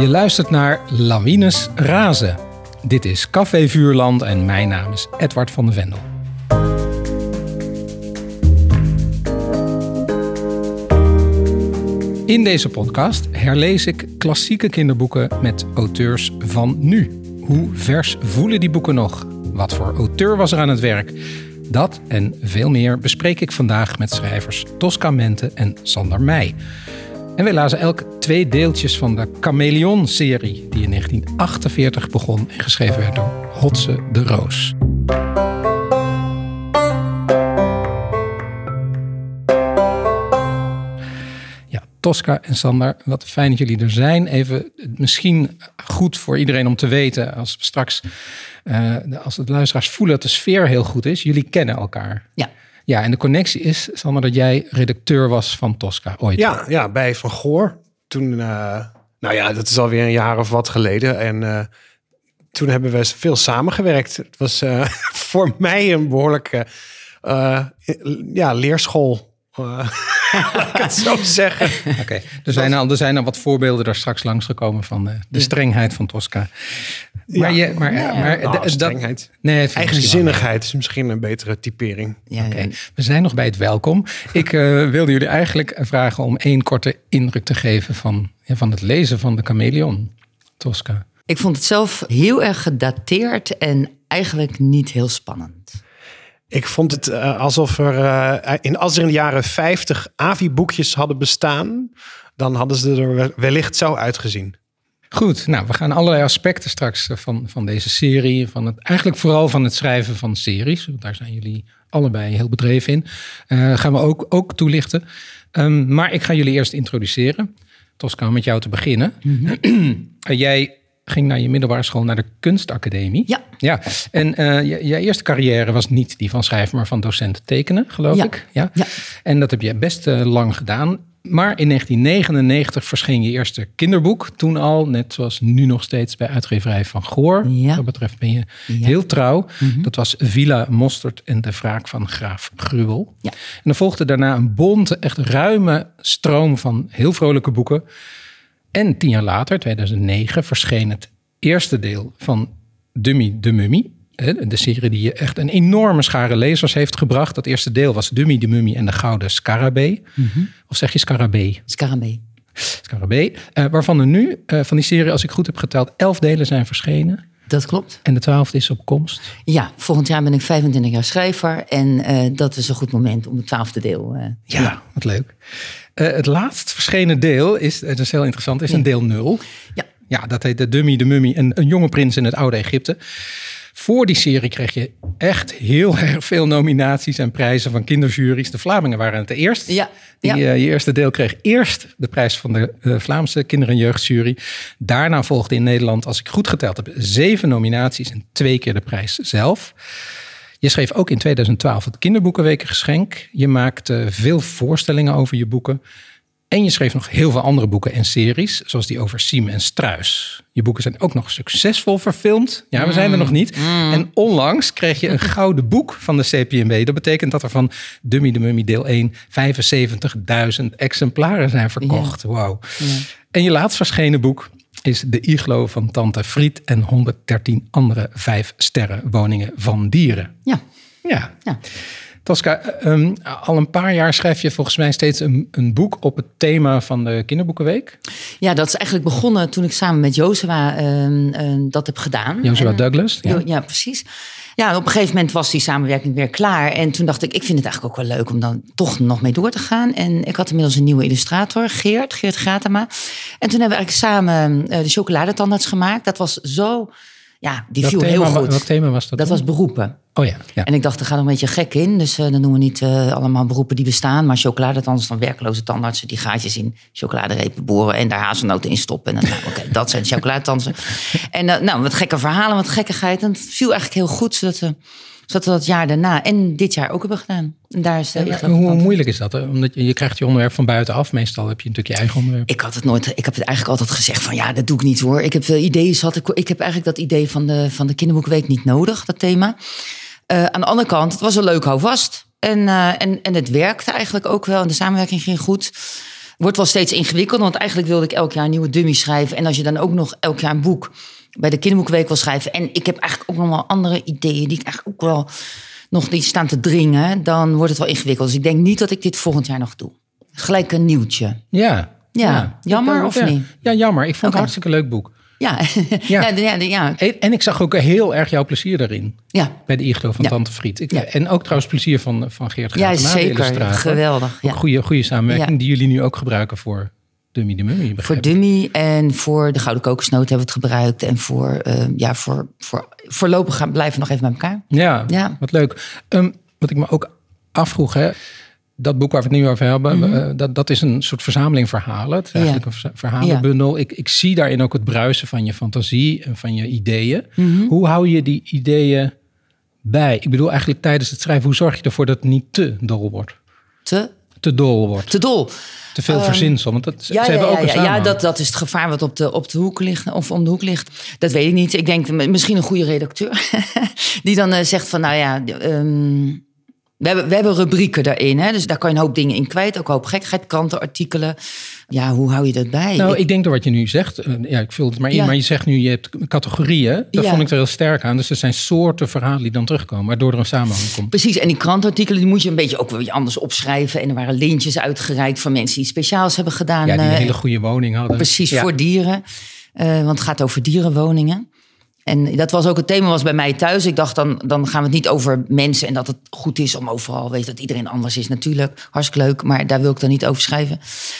Je luistert naar Lawines Razen. Dit is Café Vuurland en mijn naam is Edward van de Vendel. In deze podcast herlees ik klassieke kinderboeken met auteurs van nu. Hoe vers voelen die boeken nog? Wat voor auteur was er aan het werk? Dat en veel meer bespreek ik vandaag met schrijvers Tosca Mente en Sander Meij. En wij lazen elk twee deeltjes van de Chameleon-serie, die in 1948 begon en geschreven werd door Hotse de Roos. Tosca en Sander, wat fijn dat jullie er zijn. Even misschien goed voor iedereen om te weten, als straks, uh, als de luisteraars voelen dat de sfeer heel goed is. Jullie kennen elkaar. Ja. Ja, en de connectie is, Sander, dat jij redacteur was van Tosca ooit. Ja, ja bij Van Goor. Toen, uh, nou ja, dat is alweer een jaar of wat geleden. En uh, toen hebben we veel samengewerkt. Het was uh, voor mij een behoorlijke ja, leerschool. Laat ik het zo zeggen. Oké, okay. er, zijn al, er zijn al wat voorbeelden daar straks langsgekomen van de, de strengheid van Tosca. Maar, ja, je, maar, ja. maar nou, de, strengheid. Dat, nee, Eigenzinnigheid is misschien een betere typering. Ja, okay. We zijn nog bij het welkom. Ik uh, wilde jullie eigenlijk vragen om één korte indruk te geven van, ja, van het lezen van de chameleon, Tosca. Ik vond het zelf heel erg gedateerd en eigenlijk niet heel spannend. Ik vond het uh, alsof er, uh, in, als er in de jaren 50 AVI-boekjes hadden bestaan, dan hadden ze er wellicht zo uitgezien. Goed, nou, we gaan allerlei aspecten straks van, van deze serie, van het, eigenlijk vooral van het schrijven van series, daar zijn jullie allebei heel bedreven in, uh, gaan we ook, ook toelichten. Um, maar ik ga jullie eerst introduceren. Tosca, met jou te beginnen. Mm -hmm. Jij ging naar je middelbare school naar de kunstacademie. Ja. Ja, en uh, je, je, eerste carrière was niet die van schrijven, maar van docent tekenen, geloof ja. ik. Ja? ja. En dat heb je best uh, lang gedaan. Maar in 1999 verscheen je eerste kinderboek. Toen al, net zoals nu nog steeds bij uitgeverij Van Goor. Ja. Wat betreft ben je ja. heel trouw. Mm -hmm. Dat was Villa Mosterd en de wraak van Graaf Gruwel. Ja. En er volgde daarna een bonte, echt ruime stroom van heel vrolijke boeken. En tien jaar later, 2009, verscheen het eerste deel van Dummy de Mummy. De serie die je echt een enorme schare lezers heeft gebracht. Dat eerste deel was Dummy de Mummy en de Gouden Scarabee. Mhm. Mm -hmm. Of zeg je Scarabee? Scarabee. Scarabee. Uh, waarvan er nu, uh, van die serie, als ik goed heb geteld, elf delen zijn verschenen. Dat klopt. En de twaalfde is op komst? Ja, volgend jaar ben ik 25 jaar schrijver. En uh, dat is een goed moment om het twaalfde deel... ja, ja, wat leuk. Het laatst verschenen deel is, het is heel interessant, is een deel nul. Ja. Ja, dat heet de Dummy, de Mummy en een jonge prins in het oude Egypte. Voor die serie kreeg je echt heel erg veel nominaties en prijzen van kinderjuries. De Vlamingen waren het eerst. Ja, die. Uh, je eerste deel kreeg eerst de prijs van de uh, Vlaamse kinder- en jeugdjury. Daarna volgde in Nederland, als ik goed geteld heb, zeven nominaties en twee keer de prijs zelf. Je schreef ook in 2012 het Kinderboekenwekengeschenk. Je maakte veel voorstellingen over je boeken. En je schreef nog heel veel andere boeken en series, zoals die over Siem en Struis. Je boeken zijn ook nog succesvol verfilmd. Ja, we zijn er nog niet. Mm. En onlangs kreeg je een gouden boek van de CPMB. Dat betekent dat er van Dummy de Mummy deel 1 75.000 exemplaren zijn verkocht. Ja. Wauw. Ja. En je laatst verschenen boek is De Iglo van Tante Friet en 113 andere vijf sterren woningen van dieren. Ja. Ja. ja. Tosca, um, al een paar jaar schrijf je volgens mij steeds een, een, boek op het thema van de Kinderboekenweek. Ja, dat is eigenlijk begonnen toen ik samen met Jozua uh, uh, dat heb gedaan. Jozua Douglas. Ja. ja, precies. Ja, op een gegeven moment was die samenwerking weer klaar. En toen dacht ik, ik vind het eigenlijk ook wel leuk om dan toch nog mee door te gaan. En ik had inmiddels een nieuwe illustrator, Geert, Geert Gratema. En toen hebben we eigenlijk samen uh, de chocoladetandarts gemaakt. Dat was zo... Ja, die dat viel thema, heel goed. Welk thema was dat? Dat dan? was beroepen. Oh ja, ja. En ik dacht, er gaat een beetje gek in. Dus uh, dan doen we niet uh, allemaal beroepen die bestaan. Maar chocoladetandarts dan werkloze tandartsen die gaatjes in chocoladerepen boren. En daar hazelnoten in stoppen. En dan, nou, oké, okay, dat zijn chocoladetandartsen. En uh, nou, wat gekke verhalen, wat gekkigheid. En het viel eigenlijk heel goed. Zodat zodat we dat jaar daarna en dit jaar ook hebben gedaan. En daar is hoe moeilijk is dat? Hè? Omdat je, je krijgt je onderwerp van buitenaf. Meestal heb je natuurlijk je eigen onderwerp. Ik had het nooit. Ik heb het eigenlijk altijd gezegd van ja, dat doe ik niet hoor. Ik heb veel ideeën. Zat, ik, ik heb eigenlijk dat idee van de, van de kinderboekweek niet nodig, dat thema. Uh, aan de andere kant, het was een leuk houvast. En, uh, en, en het werkte eigenlijk ook wel. En de samenwerking ging goed. wordt wel steeds ingewikkelder. Want eigenlijk wilde ik elk jaar een nieuwe dummy schrijven. En als je dan ook nog elk jaar een boek bij de kinderboekweek wil schrijven. En ik heb eigenlijk ook nog wel andere ideeën die ik eigenlijk ook wel nog niet staan te dringen. Dan wordt het wel ingewikkeld. Dus ik denk niet dat ik dit volgend jaar nog doe. Gelijk een nieuwtje. Ja. Ja, jammer of ja. niet? Ja, jammer. Ik vond het Oké. een hartstikke leuk boek. Ja, Ja. ja. ja, ja, ja. En ik zag ook heel erg jouw plezier daarin. ja. Bij de iglo van Ja. Tante Friet. Ik, Ja. En ook trouwens plezier van, van Geert Ja, Gratenma, de zeker. Geweldig. Ja. goede, goede samenwerking Ja. die jullie nu ook gebruiken voor Dummy de Mummy. Voor. Dummy en voor de Gouden Kokosnoot hebben we het gebruikt. En voor, eh, ja, voor, voor voorlopig gaan blijven we nog even bij elkaar. Ja, Ja. wat leuk. Ehm, wat ik me ook afvroeg, hè, dat boek waar we het nu over hebben, eh, dat, dat is een soort verzameling verhalen. Het is eigenlijk een verza- verhalenbundel. Ik, ik zie daarin ook het bruisen van je fantasie en van je ideeën. Hoe hou je die ideeën bij? Ik bedoel eigenlijk tijdens het schrijven, hoe zorg je ervoor dat het niet te dol wordt? Te, Te dol wordt. te dol. Te veel verzinsel. Want dat, Ja, ze ja, hebben ook ja, een ja, dat, dat is het gevaar wat op de, op de hoek ligt. Of om de hoek ligt. Dat weet ik niet. Ik denk misschien een goede redacteur. Die dan eh, zegt van, nou ja... ehm, we hebben, we hebben rubrieken daarin. Hè? Dus daar kan je een hoop dingen in kwijt. Ook een hoop gekkigheid, krantenartikelen. Ja, hoe hou je dat bij? Nou, Ik- ik denk door wat je nu zegt, eh, ja, ik vul het maar in, Ja. maar je zegt nu je hebt categorieën. Dat Ja. vond ik er heel sterk aan. Dus er zijn soorten verhalen die dan terugkomen, waardoor er een samenhang komt. Precies, en die krantenartikelen die moet je een beetje ook weer anders opschrijven. En er waren lintjes uitgereikt van mensen die iets speciaals hebben gedaan. Ja, die een eh, hele goede woning hadden. Precies, Ja. voor dieren. Eh, want het gaat over dierenwoningen. En dat was ook het thema was bij mij thuis. Ik dacht, dan, dan gaan we het niet over mensen en dat het goed is om overal, weet dat iedereen anders is natuurlijk. Hartstikke leuk, maar daar wil ik dan niet over schrijven.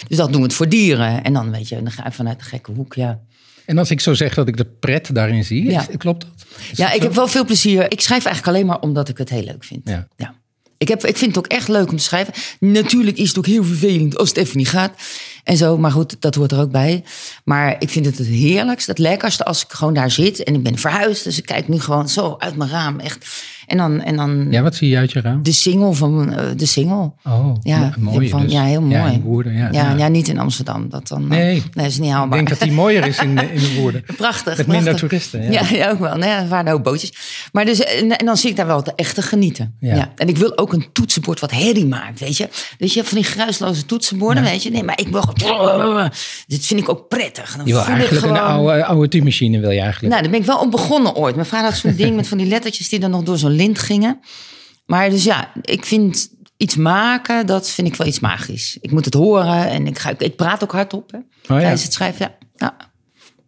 Dus dat doen we het voor dieren. En dan weet je, dan ga vanuit de gekke hoek, ja. En als ik zo zeg dat ik de pret daarin zie, Ja. klopt dat? Is Ja, dat ik heb wel veel plezier. Ik schrijf eigenlijk alleen maar omdat ik het heel leuk vind. Ja. Ja. Ik, heb, ik vind het ook echt leuk om te schrijven. Natuurlijk is het ook heel vervelend als het even niet gaat. En zo, maar goed, dat hoort er ook bij. Maar ik vind het het heerlijkste, het lekkerste als ik gewoon daar zit. En ik ben verhuisd, dus ik kijk nu gewoon zo uit mijn raam. Echt. En dan, en dan Ja, wat zie je uit je raam? de single van eh, de single. Oh, Ja, mo- mooi. van- dus. ja, heel mooi. Ja, in Woerden, ja. Ja, ja. ja. niet in Amsterdam. Dat dan, Nee. nee, dat is niet Ik haalbaar. denk dat die mooier is in, in de Woerden. Prachtig. Met minder prachtig. toeristen, ja. Ja, ook wel. Nee, er waren ook bootjes. Maar dus, en, en dan zie ik daar wel te echte genieten. Ja. En ik wil ook een toetsenbord wat herrie maakt, weet je. Weet je, van die geruisloze toetsenborden, weet je. Nee, maar ik wil gewoon... Dit vind ik ook prettig. Dan Je wil voel ik eigenlijk een oude, oude typemachine, wil je eigenlijk. Nou, daar ben ik wel op begonnen ooit. Mijn vader had zo'n ding met van die lettertjes die dan nog door zo'n lint gingen. Maar dus ja, ik vind iets maken, dat vind ik wel iets magisch. Ik moet het horen en ik, ga, ik praat ook hardop hè, Oh ja. tijdens het schrijven. Ja. Ja.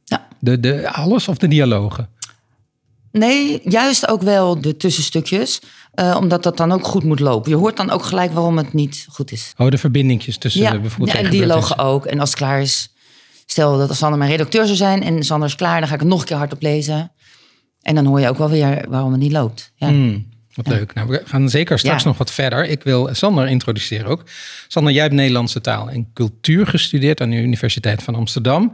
ja. De, de, alles of de dialogen? Nee, juist ook wel de tussenstukjes. eh, omdat dat dan ook goed moet lopen. Je hoort dan ook gelijk waarom het niet goed is. Oh, de verbindingjes tussen ja, bijvoorbeeld ja, en dialogen ook. En als het klaar is, stel dat als Sander mijn redacteur zou zijn... en Sander is klaar, dan ga ik het nog een keer hardop lezen. En dan hoor je ook wel weer waarom het niet loopt. Ja. Hmm, wat leuk. Nou, we gaan zeker straks Ja. nog wat verder. Ik wil Sander introduceren ook. Sander, jij hebt Nederlandse taal en cultuur gestudeerd aan de Universiteit van Amsterdam.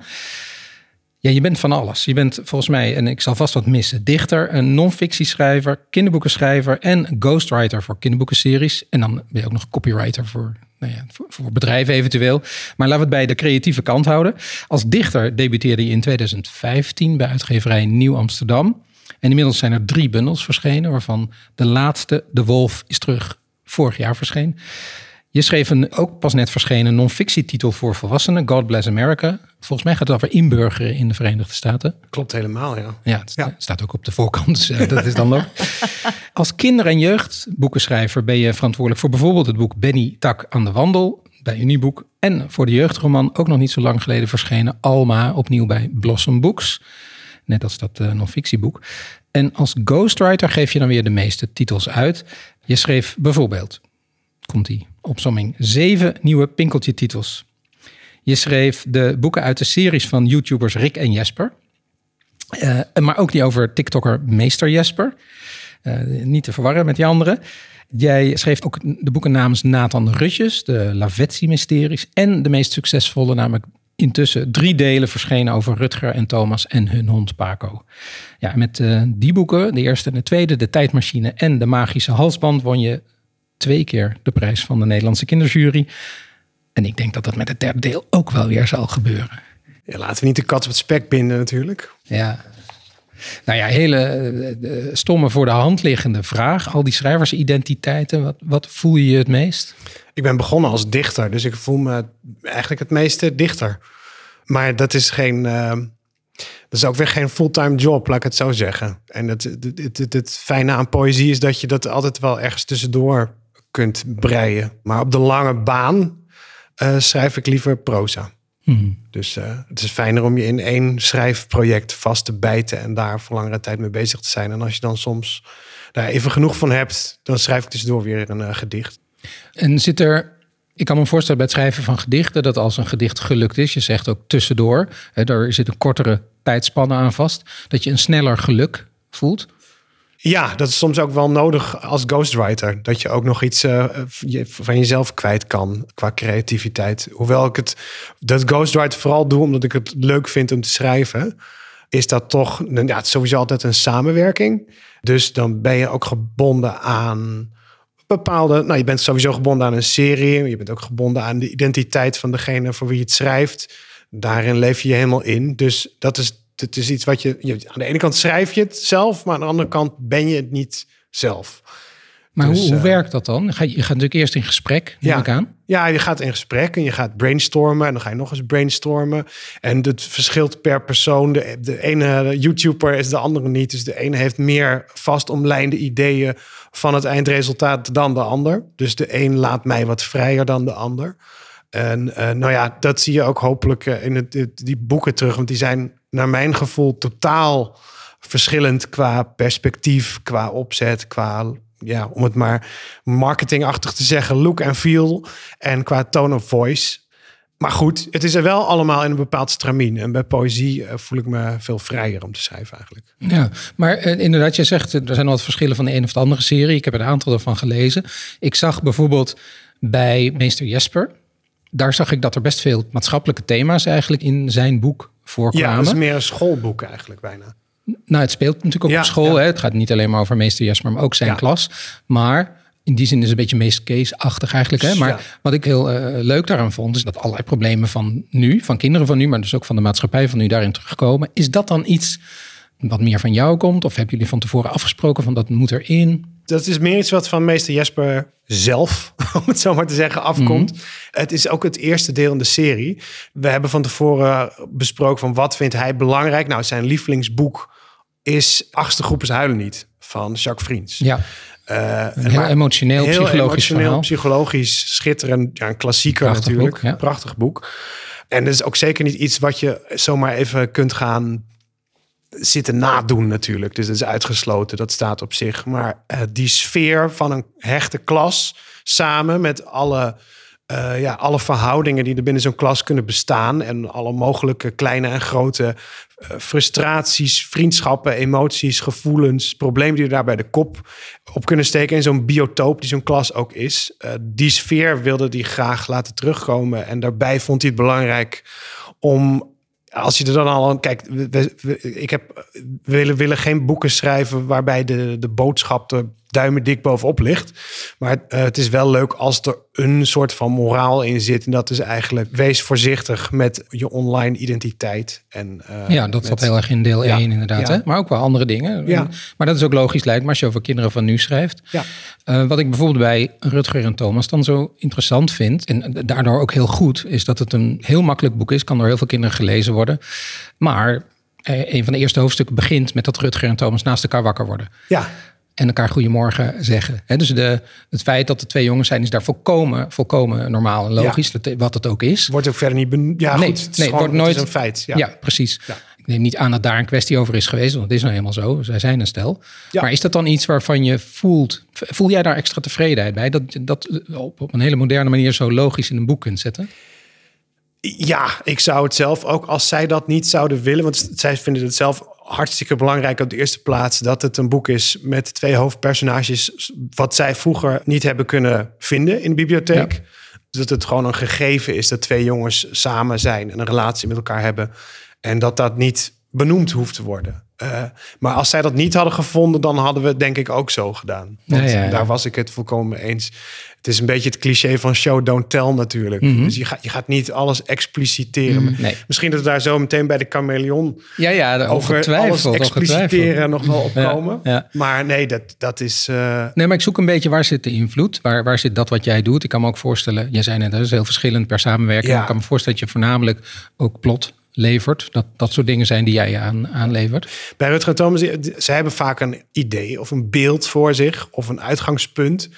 Ja, je bent van alles. Je bent volgens mij, en ik zal vast wat missen, dichter, een non-fictieschrijver, kinderboekenschrijver en ghostwriter voor kinderboekenseries. En dan ben je ook nog copywriter voor, nou ja, voor, voor bedrijven eventueel. Maar laten we het bij de creatieve kant houden. Als dichter debuteerde je in 2015 bij uitgeverij Nieuw Amsterdam. En inmiddels zijn er drie bundels verschenen, waarvan de laatste, De Wolf, is terug vorig jaar verscheen. Je schreef een ook pas net verschenen non-fictietitel voor volwassenen, God Bless America. Volgens mij gaat het over inburgeren in de Verenigde Staten. Klopt helemaal, ja. Ja, het Ja. staat ook op de voorkant, dus eh, dat is dan ook. Als kinder- en jeugdboekenschrijver ben je verantwoordelijk voor bijvoorbeeld het boek Benny Tak aan de Wandel bij Uniboek. En voor de jeugdroman, ook nog niet zo lang geleden verschenen, Alma, opnieuw bij Blossom Books. Net als dat eh, non-fictieboek. En als ghostwriter geef je dan weer de meeste titels uit. Je schreef bijvoorbeeld, komt die opsomming, zeven nieuwe Pinkeltje-titels. Je schreef de boeken uit de series van YouTubers Rick en Jesper. Eh, maar ook die over TikToker Meester Jesper. Eh, niet te verwarren met die andere. Jij schreef ook de boeken namens Nathan Rutjes, de Lavetsi-mysteries. En de meest succesvolle, namelijk intussen drie delen verschenen over Rutger en Thomas en hun hond Paco. Ja, met eh, die boeken, de eerste en de tweede, De Tijdmachine en De Magische Halsband, won je twee keer de prijs van de Nederlandse kinderjury. En ik denk dat dat met het derde deel ook wel weer zal gebeuren. ja. Laten we niet de kat op het spek binden natuurlijk. Ja. Nou ja, hele eh, eh, stomme voor de hand liggende vraag. Al die schrijversidentiteiten, wat, wat voel je je het meest? Ik ben begonnen als dichter, dus ik voel me eigenlijk het meeste dichter. Maar dat is geen. eh, dat is ook weer geen fulltime job, laat ik het zo zeggen. En het, het, het, fijne aan poëzie is dat je dat altijd wel ergens tussendoor kunt breien. Maar op de lange baan schrijf ik liever proza. Dus eh, het is fijner om je in één schrijfproject vast te bijten en daar voor langere tijd mee bezig te zijn. En als je dan soms daar even genoeg van hebt, dan schrijf ik tussendoor weer een eh, gedicht. En zit er, ik kan me voorstellen bij het schrijven van gedichten, dat als een gedicht gelukt is, je zegt ook tussendoor, hè, daar zit een kortere tijdspanne aan vast, dat je een sneller geluk voelt. Ja, dat is soms ook wel nodig als ghostwriter. Dat je ook nog iets eh, van jezelf kwijt kan qua creativiteit. Hoewel ik het, dat ghostwriter vooral doe omdat ik het leuk vind om te schrijven. Is dat toch, nou ja, het is sowieso altijd een samenwerking. Dus dan ben je ook gebonden aan bepaalde, nou je bent sowieso gebonden aan een serie. Je bent ook gebonden aan de identiteit van degene voor wie je het schrijft. Daarin leef je je helemaal in. Dus dat is, het is iets wat je, je, aan de ene kant schrijf je het zelf, maar aan de andere kant ben je het niet zelf. Maar Dus, hoe, hoe eh, werkt dat dan? Ga je, je gaat natuurlijk eerst in gesprek, neem Ja. ik aan. Ja, je gaat in gesprek en je gaat brainstormen en dan ga je nog eens brainstormen. En het verschilt per persoon. De, de ene YouTuber is de andere niet. Dus de ene heeft meer vast omlijnde ideeën van het eindresultaat dan de ander. Dus de een laat mij wat vrijer dan de ander. En eh, nou ja, dat zie je ook hopelijk eh, in het- die boeken terug. Want die zijn naar mijn gevoel totaal verschillend qua perspectief, qua opzet, qua, ja, om het maar marketingachtig te zeggen, look en feel en qua tone of voice. Maar goed, het is er wel allemaal in een bepaald stramien. En bij poëzie eh, voel ik me veel vrijer om te schrijven eigenlijk. Ja, maar eh, inderdaad, je zegt eh, er zijn wat verschillen van de een of de andere serie. Ik heb een aantal ervan gelezen. Ik zag bijvoorbeeld bij meester Jesper, daar zag ik dat er best veel maatschappelijke thema's eigenlijk in zijn boek Ja, het is meer een schoolboek eigenlijk bijna. Nou, het speelt natuurlijk ook Ja, op school. ja. Hè? Het gaat niet alleen maar over meester Jesper, maar ook zijn Ja. klas. Maar in die zin is het een beetje meest case-achtig eigenlijk. Hè? Maar wat ik heel eh, leuk daaraan vond, is dat allerlei problemen van nu, van kinderen van nu, maar dus ook van de maatschappij van nu daarin terugkomen. Is dat dan iets wat meer van jou komt? Of hebben jullie van tevoren afgesproken van dat moet erin? Dat is meer iets wat van meester Jesper zelf, om het zo maar te zeggen, afkomt. Mhm. Het is ook het eerste deel in de serie. We hebben van tevoren besproken van wat vindt hij belangrijk. Nou, zijn lievelingsboek is Achtste Groepers Huilen Niet van Jacques Vriends. Ja, Eh, een heel emotioneel, heel psychologisch emotioneel, verhaal. psychologisch, schitterend. Ja, een klassieker Prachtig natuurlijk. boek, ja. Prachtig boek. En dat is ook zeker niet iets wat je zomaar even kunt gaan zitten nadoen natuurlijk. Dus dat is uitgesloten, dat staat op zich. Maar eh, die sfeer van een hechte klas samen met alle, eh, ja, alle verhoudingen die er binnen zo'n klas kunnen bestaan en alle mogelijke kleine en grote eh, frustraties, vriendschappen, emoties, gevoelens, problemen die er daar bij de kop op kunnen steken in zo'n biotoop die zo'n klas ook is. Die sfeer wilde hij graag laten terugkomen en daarbij vond hij het belangrijk om als je er dan al kijk, we, we- we- ik heb willen, willen geen boeken schrijven waarbij de, de boodschap er duimen dik bovenop ligt. Maar eh, het is wel leuk als er een soort van moraal in zit. En dat is eigenlijk wees voorzichtig met je online identiteit. En, eh, Ja, dat zat met- heel erg in deel Ja, 1 inderdaad. ja. Hè? Maar ook wel andere dingen. Ja. Maar dat is ook logisch lijkt me als je over kinderen van nu schrijft. Ja. Eh, wat ik bijvoorbeeld bij Rutger en Thomas dan zo interessant vind... en daardoor ook heel goed, is dat het een heel makkelijk boek is. Kan door heel veel kinderen gelezen worden. Maar een van de eerste hoofdstukken begint met dat Rutger en Thomas naast elkaar wakker worden. ja, En elkaar goedemorgen zeggen. Hè, dus de, het feit dat er twee jongens zijn, is daar volkomen, volkomen normaal en logisch. Dat, wat het ook is. wordt ook verder niet... Ben, ja, Nee, goed, het is nee, gewoon- wordt nooit- het is een feit. Ja. Ja, precies. Ja. Ik neem niet aan dat daar een kwestie over is geweest, want het is nou helemaal zo. Zij zijn een stel. Ja. Maar is dat dan iets waarvan je voelt, voel jij daar extra tevredenheid bij? Dat je dat op, op een hele moderne manier zo logisch in een boek kunt zetten? Ja, ik zou het zelf ook als zij dat niet zouden willen. Want zij vinden het zelf hartstikke belangrijk op de eerste plaats dat het een boek is met twee hoofdpersonages. Wat zij vroeger niet hebben kunnen vinden in de bibliotheek. Dat het gewoon een gegeven is dat twee jongens samen zijn en een relatie met elkaar hebben. En dat dat niet benoemd hoeft te worden. Eh, maar als zij dat niet hadden gevonden, dan hadden we het denk ik ook zo gedaan. Want Ja, ja, ja. daar was ik het volkomen mee eens. Het is een beetje het cliché van show, don't tell natuurlijk. Mhm. Dus je gaat, je gaat niet alles expliciteren. Nee. Misschien dat we daar zo meteen bij de chameleon Ja, ja, over alles expliciteren nog wel opkomen. Maar nee, dat, dat is... eh, Nee, maar ik zoek een beetje waar zit de invloed? Waar, waar zit dat wat jij doet? Ik kan me ook voorstellen, jij zei net, dat is heel verschillend per samenwerking. Ik kan me voorstellen dat je voornamelijk ook plot levert. Dat dat soort dingen zijn die jij aan, aanlevert. Bij Rutger en Thomas, zij hebben vaak een idee of een beeld voor zich of een uitgangspunt.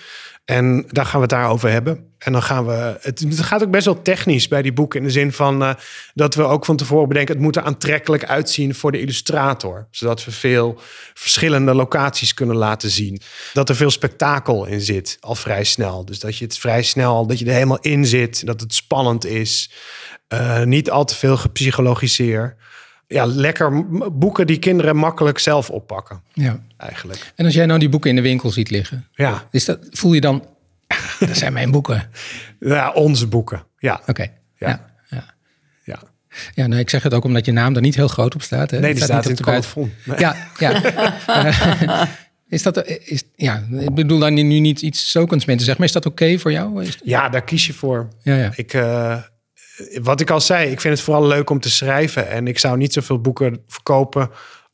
En daar gaan we het daarover hebben. En dan gaan we. Het, gaat ook best wel technisch bij die boeken. In de zin van eh, dat we ook van tevoren bedenken. Het moet er aantrekkelijk uitzien voor de illustrator. Zodat we veel verschillende locaties kunnen laten zien. Dat er veel spektakel in zit, al vrij snel. Dus dat je het vrij snel, dat je er helemaal in zit. Dat het spannend is. Eh, niet al te veel gepsychologiseerd. Ja, lekker boeken die kinderen makkelijk zelf oppakken, Ja. eigenlijk. En als jij nou die boeken in de winkel ziet liggen, Ja, is dat, voel je dan, dat zijn mijn boeken. ja onze boeken. Ja, Oké. Ja. Ja. Ja. ja. Ja, nou, ik zeg het ook omdat je naam er niet heel groot op staat. Hè? Nee, die staat in niet het buiten- colofon. Nee. Ja, ja. Is dat, is, ja, ik bedoel dan nu niet iets zo consumenten zeg, maar is dat oké voor jou? Ja, daar kies je voor. ja, ja. Ik, eh, wat ik al zei, ik vind het vooral leuk om te schrijven. En ik zou niet zoveel boeken verkopen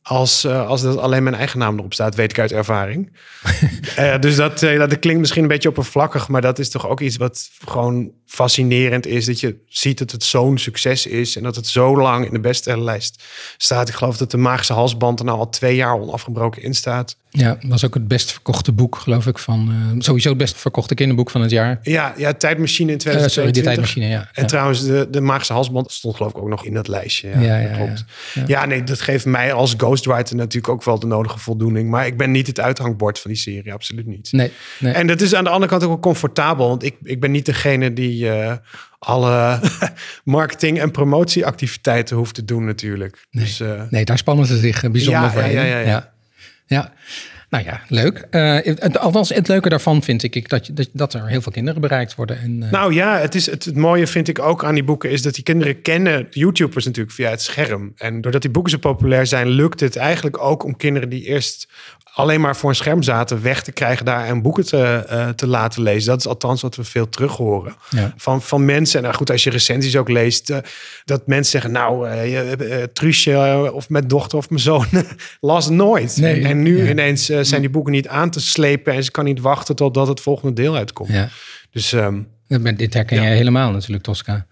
als, eh, als dat alleen mijn eigen naam erop staat, weet ik uit ervaring. Eh, dus dat, eh, dat klinkt misschien een beetje oppervlakkig, maar dat is toch ook iets wat gewoon fascinerend is. Dat je ziet dat het zo'n succes is en dat het zo lang in de bestsellerlijst staat. Ik geloof dat de Magische Halsband er nou al twee jaar onafgebroken in staat. Ja, was ook het best verkochte boek, geloof ik, van eh, sowieso het best verkochte kinderboek van het jaar. Ja, ja Tijdmachine in Eh, sorry, 2022. tijdmachine, ja. En ja. trouwens, de, de Magische Halsband stond geloof ik ook nog in dat lijstje. Ja, Ja, ja, dat klopt. ja. Ja. Ja. nee, dat geeft mij als ghostwriter natuurlijk ook wel de nodige voldoening. Maar ik ben niet het uithangbord van die serie, absoluut niet. Nee, nee. En dat is aan de andere kant ook wel comfortabel. Want ik, ik ben niet degene die eh, alle marketing- en promotieactiviteiten hoeft te doen natuurlijk. Dus eh, nee, daar spannen ze zich eh, bijzonder Ja, voor ja, in. ja, ja, ja. Nou ja, leuk. Eh, het, althans, het leuke daarvan vind ik dat, je, dat, dat er heel veel kinderen bereikt worden. En, Nou ja, het, is, het, het mooie vind ik ook aan die boeken is dat die kinderen kennen YouTubers natuurlijk via het scherm. En doordat die boeken zo populair zijn, lukt het eigenlijk ook om kinderen die eerst alleen maar voor een scherm zaten weg te krijgen daar en boeken te, eh, te laten lezen. Dat is althans wat we veel terug horen Ja. van, van mensen. En nou goed, als je recensies ook leest, eh, dat mensen zeggen, nou, eh, Truusje of mijn dochter of mijn zoon las nooit. Nee, en nu ja. ineens zijn die boeken niet aan te slepen en ze kan niet wachten totdat het volgende deel uitkomt. ja. Dus ehm, Dit herken jij helemaal natuurlijk, Tosca.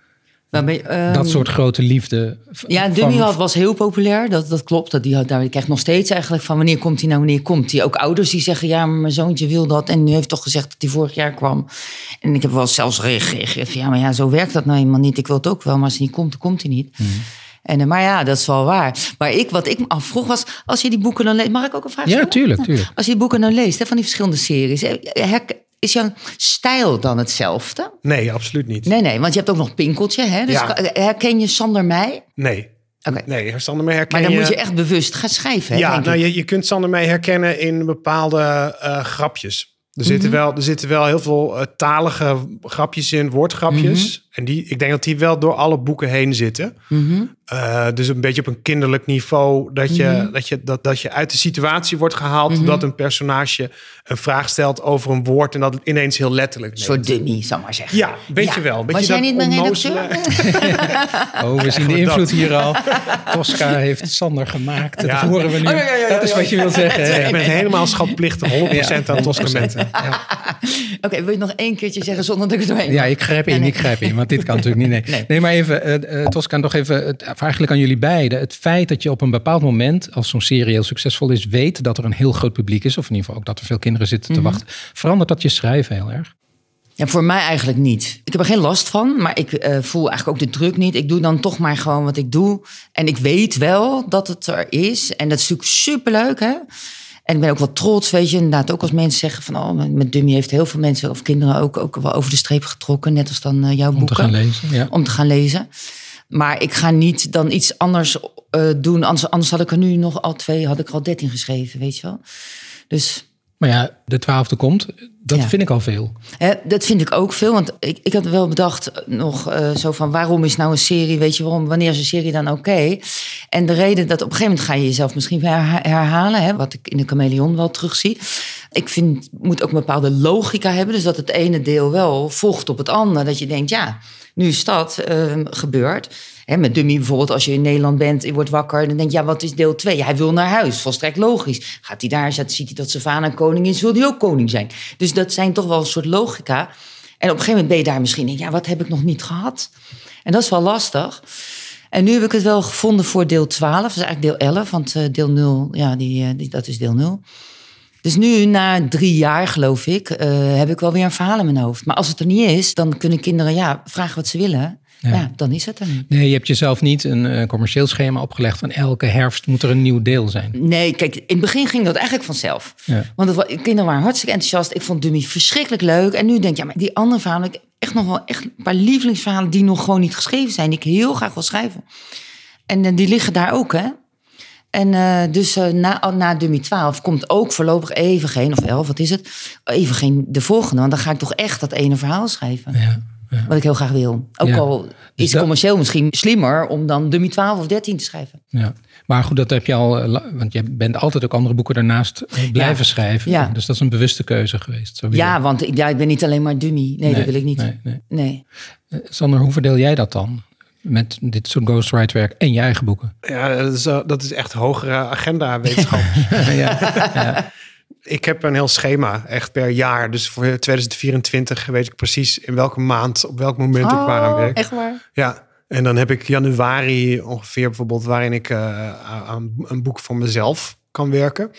Waarbij, ehm, Dat soort grote liefde. Ja, Dummy had was heel populair. Dat, dat klopt. Dat die, had- daar krijg ik nog steeds eigenlijk van wanneer komt hij nou, wanneer komt hij. Ook ouders die zeggen, ja, maar mijn zoontje wil dat. En nu heeft toch gezegd dat hij vorig jaar kwam. En ik heb wel zelfs gereageerd ja, maar ja, zo werkt dat nou eenmaal niet. Ik wil het ook wel, maar als hij niet komt, dan komt hij niet. Mhm. En, eh, maar ja, dat is wel waar. Maar ik, wat ik me afvroeg was, als je die boeken dan leest... Mag ik ook een vraag Ja, stellen? tuurlijk, tuurlijk. Als je die boeken dan leest, hè, van die verschillende series... is jouw stijl dan hetzelfde? nee, absoluut niet. Nee, nee, want je hebt ook nog Pinkeltje. Hè? Dus Ja. herken je Sander Meij? Nee. Oké. Nee, Sander Mee herken Maar dan je... moet je echt bewust gaan schrijven. Hè, Ja, nou, je, je kunt Sander Mee herkennen in bepaalde eh, grapjes. Er, Mhm. zitten wel, er zitten wel heel veel eh, talige grapjes in, woordgrapjes. Mhm. En die, ik denk dat die wel door alle boeken heen zitten. Mhm. Eh, dus een beetje op een kinderlijk niveau. Dat je, Mhm. dat, je, dat, dat je uit de situatie wordt gehaald. Dat een personage een vraag stelt over een woord. En dat het ineens heel letterlijk Een neemt. soort dummy, zal maar zeggen. Ja, weet je wel. Beetje Was jij niet mijn redacteur? Oh, we zien de invloed hier al. Tosca heeft Sander gemaakt. Dat Ja. horen we nu. Oh, ja, ja, ja, dat is ja, wat je wilt zeggen. Ik ben helemaal schatplichtig, 100% aan Toscamenten. Oké, wil je het nog één keertje zeggen zonder dat ik het doorheen Ja, ik grijp in, Nee, nee. ik grijp in, want dit kan natuurlijk niet. Nee, nee. Nee. maar even, eh eh, Tosca, nog even, het, eigenlijk aan jullie beiden. Het feit dat je op een bepaald moment, als zo'n serie heel succesvol is, weet dat er een heel groot publiek is, of in ieder geval ook dat er veel kinderen zitten Mhm. te wachten, verandert dat je schrijven heel erg? Ja, voor mij eigenlijk niet. Ik heb er geen last van, maar ik eh, voel eigenlijk ook de druk niet. Ik doe dan toch maar gewoon wat ik doe. En ik weet wel dat het er is. En dat is natuurlijk superleuk, hè? En ik ben ook wel trots, weet je. Inderdaad, ook als mensen zeggen van... oh, met Dummy heeft heel veel mensen of kinderen ook, ook wel over de streep getrokken. Net als dan eh, jouw Om boeken. te gaan lezen. Ja. om te gaan lezen. Maar ik ga niet dan iets anders eh, doen. Anders, anders had ik er nu nog al twee, had ik er al dertien geschreven, weet je wel. Dus Maar ja, de twaalfde komt, dat Ja. vind ik al veel. Hè, dat vind ik ook veel, want ik, ik had wel bedacht nog eh, zo van waarom is nou een serie, weet je waarom, wanneer is een serie dan oké? En de reden dat op een gegeven moment ga je jezelf misschien herha- herhalen, hè, wat ik in de chameleon wel terugzie. Ik vind, moet ook een bepaalde logica hebben, dus dat het ene deel wel volgt op het andere. Dat je denkt, ja, nu is dat eh, gebeurd. Met Dummy bijvoorbeeld, als je in Nederland bent, je wordt wakker, dan denk je, ja, wat is deel 2? hij wil naar huis, volstrekt logisch. Gaat hij daar ziet hij dat Savannah koning is, wil hij ook koning zijn. Dus dat zijn toch wel een soort logica. En op een gegeven moment ben je daar misschien, denk, ja, wat heb ik nog niet gehad? En dat is wel lastig. En nu heb ik het wel gevonden voor deel 12, dat is eigenlijk deel 11, want eh, deel 0, ja, die, eh, die, dat is deel 0. Dus nu, na drie jaar geloof ik, eh, heb ik wel weer een verhaal in mijn hoofd. Maar als het er niet is, dan kunnen kinderen ja, vragen wat ze willen. Ja. dan is het er niet. Nee, je hebt jezelf niet een eh, commercieel schema opgelegd van elke herfst moet er een nieuw deel zijn. Nee, kijk, in het begin ging dat eigenlijk vanzelf. Ja. Want het, kinderen waren hartstikke enthousiast. Ik vond Dummy verschrikkelijk leuk. En nu denk ik, ja, maar die andere verhalen... ik echt nog wel echt een paar lievelingsverhalen... die nog gewoon niet geschreven zijn. Die ik heel graag wil schrijven. En eh, die liggen daar ook, hè. En eh, dus na, na Dummy 12 komt ook voorlopig even geen... of 11, wat is het? Even geen de volgende. Want dan ga ik toch echt dat ene verhaal schrijven. Ja. Wat ik heel graag wil. Ook Ja. al is het dat- commercieel misschien slimmer... om dan Dummy 12 of 13 te schrijven. Ja, maar goed, dat heb je al, eh, want je bent altijd ook andere boeken daarnaast eh, blijven schrijven. Ja. Dus dat is een bewuste keuze geweest. sowieso. Ja, want ik, ja, ik ben niet alleen maar Dummy. Nee, dat wil ik niet. Nee, nee. nee. Eh, Sander, hoe verdeel jij dat dan? Met dit soort ghostwrite-werk en je eigen boeken? Ja, dat is, dat is echt hogere agenda-wetenschap. ja. Ik heb een heel schema, echt per jaar. Dus voor 2024 weet ik precies in welke maand, op welk moment ik waar aan werk. Oh, echt waar? Ja, en dan heb ik januari ongeveer bijvoorbeeld waarin ik eh, aan een boek voor mezelf kan werken.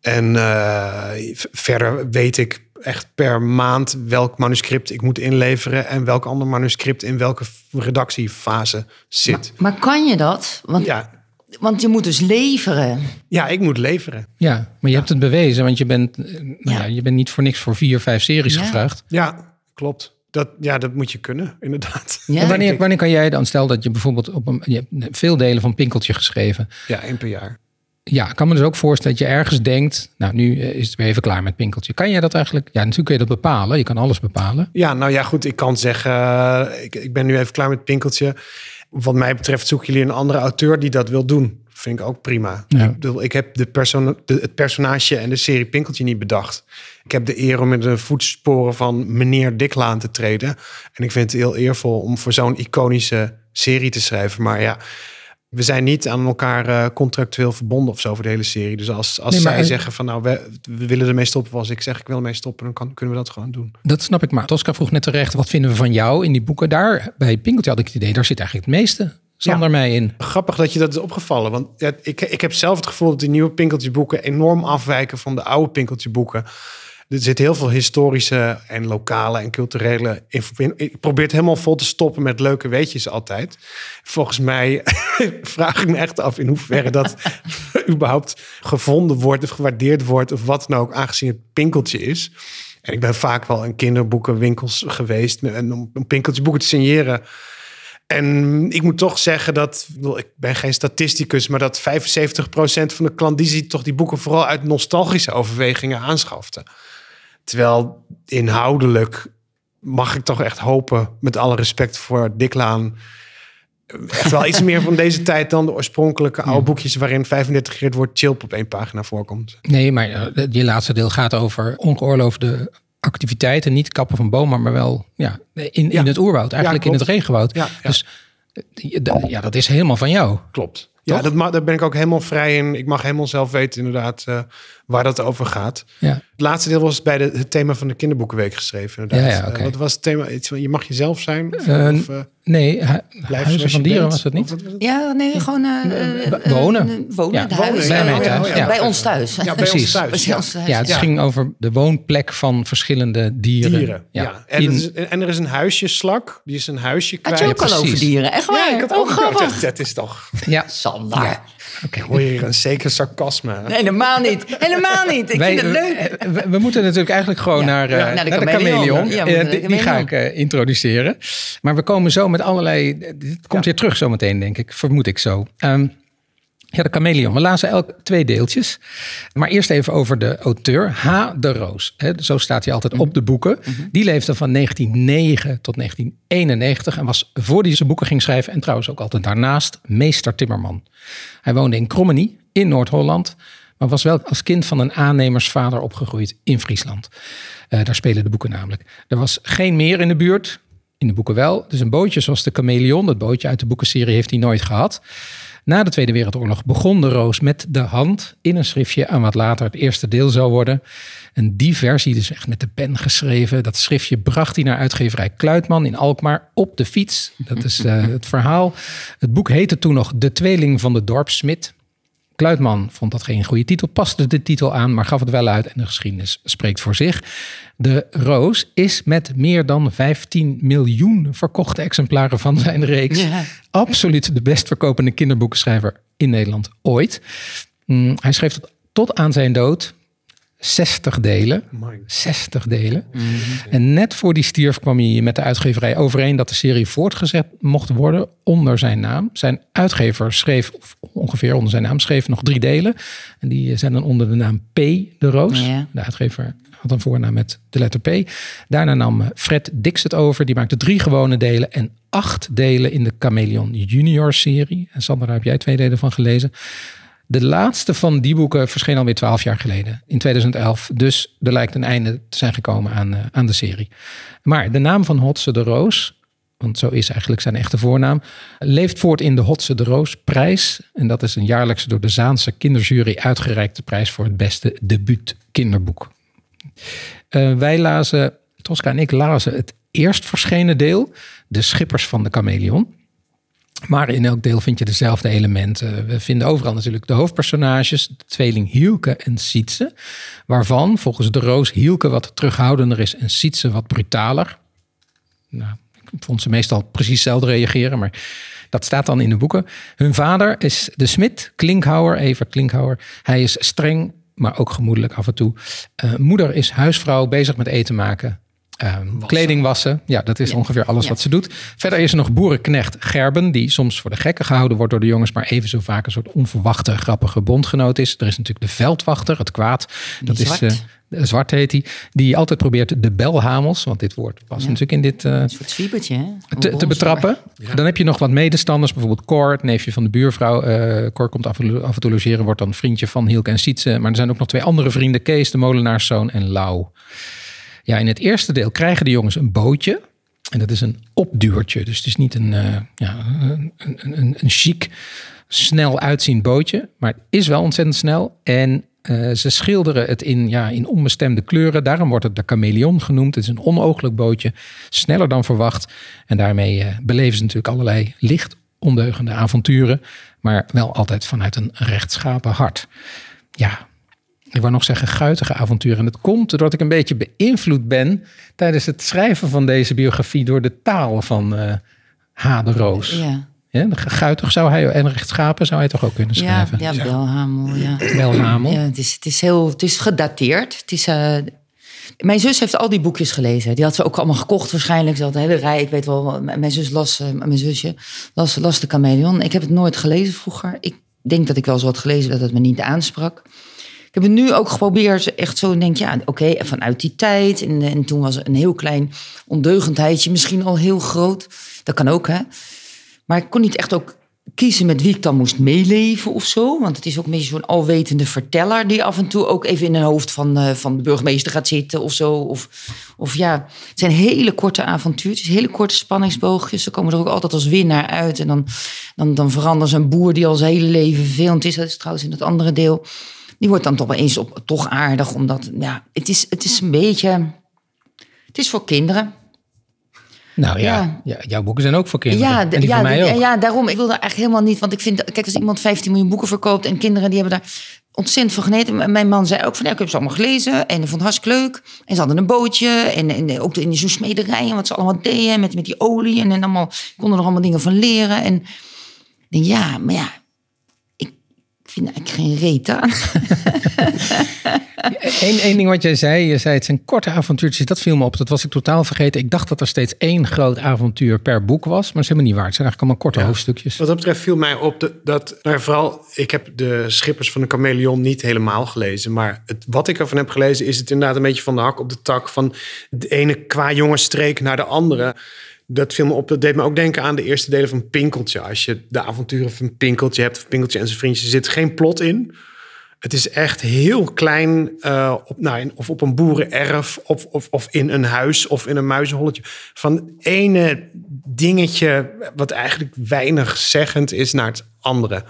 En eh, verder weet ik echt per maand welk manuscript ik moet inleveren en welk ander manuscript in welke redactiefase zit. Maar kan je dat? Want, Ja, want je moet dus leveren. ja, ik moet leveren. ja, maar je hebt het bewezen, want je bent, eh, nou ja. Ja. je bent niet voor niks voor vier, vijf series Ja. gevraagd. Ja, klopt. Dat, ja, dat moet je kunnen, inderdaad. Ja. En wanneer, wanneer kan jij dan, stel dat je bijvoorbeeld op een, je hebt veel delen van Pinkeltje geschreven. Ja, één per jaar. Ja, ik kan me dus ook voorstellen dat je ergens denkt, nou nu eh, is het weer even klaar met Pinkeltje. Kan jij dat eigenlijk, ja natuurlijk kun je dat bepalen, je kan alles bepalen. Ja, nou ja, goed. Ik kan zeggen, eh, ik, ik ben nu even klaar met Pinkeltje. Wat mij betreft zoeken jullie een andere auteur die dat wil doen. Vind ik ook prima. Ja. Ik, bedoel, ik heb de perso de, het personage en de serie Pinkeltje niet bedacht. Ik heb de eer om in de voetsporen van meneer Diklaan te treden. En ik vind het heel eervol om voor zo'n iconische serie te schrijven. Maar ja, we zijn niet aan elkaar eh, contractueel verbonden of zo voor de hele serie. Dus als, als Nee, zij zeggen van nou, we, we willen ermee stoppen. Als ik zeg ik wil ermee stoppen, dan kan, kunnen we dat gewoon doen. Dat snap ik, maar Tosca vroeg net terecht, wat vinden we van jou in die boeken? Daar, bij Pinkeltje had ik het idee, daar zit eigenlijk het meeste Sander mij in. Grappig dat je dat is opgevallen. Want ja, ik, ik heb zelf het gevoel dat die nieuwe Pinkeltje-boeken enorm afwijken van de oude Pinkeltje-boeken. Er zit heel veel historische en lokale en culturele. Ik probeer het helemaal vol te stoppen met leuke weetjes altijd. Volgens mij vraag ik me echt af in hoeverre dat überhaupt gevonden wordt of gewaardeerd wordt of wat dan ook, aangezien het Pinkeltje is. En ik ben vaak wel in kinderboekenwinkels geweest en om, om Pinkeltje boeken te signeren. En ik moet toch zeggen dat, ik ben geen statisticus, maar dat 75% van de klandizie toch die boeken vooral uit nostalgische overwegingen aanschafte. Terwijl inhoudelijk mag ik toch echt hopen, met alle respect voor Diklaan, echt wel iets meer van deze tijd dan de oorspronkelijke oude boekjes waarin 35 keer het woord chilp op één pagina voorkomt. Nee, maar eh, je laatste deel gaat over ongeoorloofde activiteiten. Niet kappen van bomen, maar wel ja, in, Ja. in het oerwoud. Eigenlijk in het regenwoud. Ja. Dus eh, ja, dat is helemaal van jou. Klopt. Ja, dat daar ben ik ook helemaal vrij in. Ik mag helemaal zelf weten inderdaad eh, waar dat over gaat. Ja. Het laatste deel was bij de, het thema van de kinderboekenweek geschreven. Inderdaad. Ja, ja. Eh, wat was het thema? Iets van, je mag jezelf zijn? Of, Eh, of, eh, Nee, hu- Huizen van Dieren bent? was het niet? Was het? Ja, nee, gewoon Wo- eh, wonen. wonen, Ja, de wonen, huis. bij mij thuis, ja. Bij ons thuis. Ja, bij Precies. ons thuis. Bij Ja. ons thuis. Ja, het Ja. ging over de woonplek van verschillende dieren. Dieren. Ja. En, In- het is, en er is een huisjeslak. Die is een huisje Had kwijt. je ook al over dieren? Echt waar? Ja, ik had oh, ook grappig. dat, dat is toch. ja. Sander. Oké. Hoor je hier een zeker sarcasme? Nee, helemaal niet. Helemaal niet. Ik Wij- vind het leuk. We, we moeten natuurlijk eigenlijk gewoon Ja. naar, eh, Ja, naar de chameleon. chameleon. Ja, Eh, naar die, die ga ik eh, introduceren. Maar we komen zo met allerlei... Dit komt Ja. weer terug zometeen, denk ik. Vermoed ik zo. Ehm, Ja, de chameleon. We lazen elk twee deeltjes. Maar eerst even over de auteur, H. de Roos. He, zo staat hij altijd op de boeken. Die leefde van 1909 tot 1991 en was voor hij zijn boeken ging schrijven... en trouwens ook altijd daarnaast meester timmerman. Hij woonde in Krommenie in Noord-Holland... maar was wel als kind van een aannemersvader opgegroeid in Friesland. Uh, daar spelen de boeken namelijk. Er was geen meer in de buurt, in de boeken wel. Dus een bootje zoals de chameleon, dat bootje uit de boekenserie, heeft hij nooit gehad... Na de Tweede Wereldoorlog begon de Roos met de hand in een schriftje aan wat later het eerste deel zou worden. En die versie, dus echt met de pen geschreven, dat schriftje bracht hij naar uitgeverij Kluitman in Alkmaar op de fiets. Dat is uh, het verhaal. Het boek heette toen nog De Tweeling van de Dorpsmid. Kluitman vond dat geen goede titel, paste de titel aan, maar gaf het wel uit en de geschiedenis spreekt voor zich. De Roos is met meer dan 15 miljoen verkochte exemplaren van zijn reeks absoluut de best verkopende kinderboekenschrijver in Nederland ooit. Mm, hij schreef tot, tot aan zijn dood 60 delen. 60 delen. Mhm. En net voor die stierf kwam hij met de uitgeverij overeen dat de serie voortgezet mocht worden onder zijn naam. Zijn uitgever schreef, ongeveer onder zijn naam, schreef nog drie delen. En die zijn dan onder de naam P. de Roos. De uitgever had een voornaam met de letter P. Daarna nam Fred Dix het over. Die maakte drie gewone delen en acht delen in de Chameleon Junior serie. En Sander, daar heb jij twee delen van gelezen. De laatste van die boeken verscheen alweer twaalf jaar geleden, in 2011. Dus er lijkt een einde te zijn gekomen aan, uh, aan de serie. Maar de naam van Hotse de Roos, want zo is eigenlijk zijn echte voornaam, leeft voort in de Hotse de Roos prijs. En dat is een jaarlijks door de Zaanse kinderjury uitgereikte prijs voor het beste debuut kinderboek. Uh, wij lazen, Tosca en ik lazen het eerst verschenen deel, De Schippers van de Chameleon. Maar in elk deel vind je dezelfde elementen. We vinden overal natuurlijk de hoofdpersonages, de tweeling Hielke en Sietse. Waarvan volgens de Roos Hielke wat terughoudender is en Sietse wat brutaler. Nou, ik vond ze meestal precies hetzelfde reageren, maar dat staat dan in de boeken. Hun vader is de smid, Klinkhouwer, Evert Klinkhouwer. Hij is streng, maar ook gemoedelijk af en toe. Uh, moeder is huisvrouw, bezig met eten maken. Um, kleding wassen, ja, dat is ongeveer alles wat ze doet. Verder is er nog boerenknecht Gerben, die soms voor de gekken gehouden wordt door de jongens, maar even zo vaak een soort onverwachte, grappige bondgenoot is. Er is natuurlijk de veldwachter, het kwaad. Dat is uh, zwart heet hij, die altijd probeert de belhamels, want dit woord past natuurlijk in dit. Uh, een soort zwiebertje, hè? Te, te, betrappen. Dan heb je nog wat medestanders, bijvoorbeeld Cor, het neefje van de buurvrouw. Uh, Cor komt af, af, en toe logeren, wordt dan vriendje van Hielke en Sietse. Maar er zijn ook nog twee andere vrienden, Kees, de molenaarszoon en Lau. Ja, in het eerste deel krijgen de jongens een bootje. En dat is een opduurtje. Dus het is niet een, uh, ja, een, een, een, chic, snel uitziend bootje. Maar het is wel ontzettend snel. En uh, ze schilderen het in, ja, in onbestemde kleuren. Daarom wordt het de chameleon genoemd. Het is een onooglijk bootje. Sneller dan verwacht. En daarmee uh, beleven ze natuurlijk allerlei licht ondeugende avonturen. Maar wel altijd vanuit een rechtschapen hart. Ja, ik wou nog zeggen guitige avonturen. En het komt doordat ik een beetje beïnvloed ben tijdens het schrijven van deze biografie door de taal van uh, H. de Roos. Ja. Ja, guitig zou hij en rechtschapen zou hij toch ook kunnen schrijven? Ja, ja Belhamel. Ja. Belhamel. Ja, het, is, het, is heel, het is gedateerd. Het is, uh, mijn zus heeft al die boekjes gelezen. Die had ze ook allemaal gekocht waarschijnlijk. Ze had een hele rij. Ik weet wel, mijn zus las, uh, mijn zusje las, las de Chameleon. Ik heb het nooit gelezen vroeger. Ik denk dat ik wel zo had gelezen dat het me niet aansprak. Ik heb het nu ook geprobeerd, echt zo denk ja, oké, vanuit die tijd. En, en toen was een heel klein ondeugendheidje misschien al heel groot. Dat kan ook, hè. Maar ik kon niet echt ook kiezen met wie ik dan moest meeleven of zo. Want het is ook een beetje zo'n alwetende verteller... die af en toe ook even in een hoofd van, uh, van de burgemeester gaat zitten of zo. Of, of ja, het zijn hele korte avontuurtjes, hele korte spanningsboogjes. Ze komen er ook altijd als winnaar uit. En dan, dan, dan veranderen ze een boer die al zijn hele leven vervelend is. Dat is trouwens in het andere deel die wordt dan toch wel eens op, toch aardig. Omdat, ja, het is, het is een beetje... Het is voor kinderen. Nou ja, ja. jouw boeken zijn ook voor kinderen. Ja, en die ja, voor mij ook. ja, daarom. Ik wil er eigenlijk helemaal niet. Want ik vind, kijk, als iemand 15 miljoen boeken verkoopt en kinderen die hebben daar ontzettend van geneten. Mijn man zei ook van, ja, ik heb ze allemaal gelezen en ik vond het hartstikke leuk. En ze hadden een bootje en, en ook in zo'n smederij en wat ze allemaal deden met, met die olie. En, en allemaal, konden er allemaal dingen van leren. En denk, ja, maar ja, vind eigenlijk geen reet aan. Eén één ding wat jij zei, je zei het zijn korte avontuurtjes. Dat viel me op, dat was ik totaal vergeten. Ik dacht dat er steeds één groot avontuur per boek was. Maar dat is helemaal niet waar. Het zijn eigenlijk allemaal korte hoofdstukjes. Wat dat betreft viel mij op de- dat, nou, vooral, ik heb de Schippers van de Chameleon niet helemaal gelezen. Maar het, wat ik ervan heb gelezen, is het inderdaad een beetje van de hak op de tak. Van de ene qua jongensstreek naar de andere. Dat viel me op. Dat deed me ook denken aan de eerste delen van Pinkeltje. Als je de avonturen van Pinkeltje hebt, van Pinkeltje en zijn vriendjes, er zit geen plot in. Het is echt heel klein, eh, op, nou, of op een boerenerf, of, of, of in een huis, of in een muizenholletje. Van ene dingetje, wat eigenlijk weinig zeggend is, naar het andere.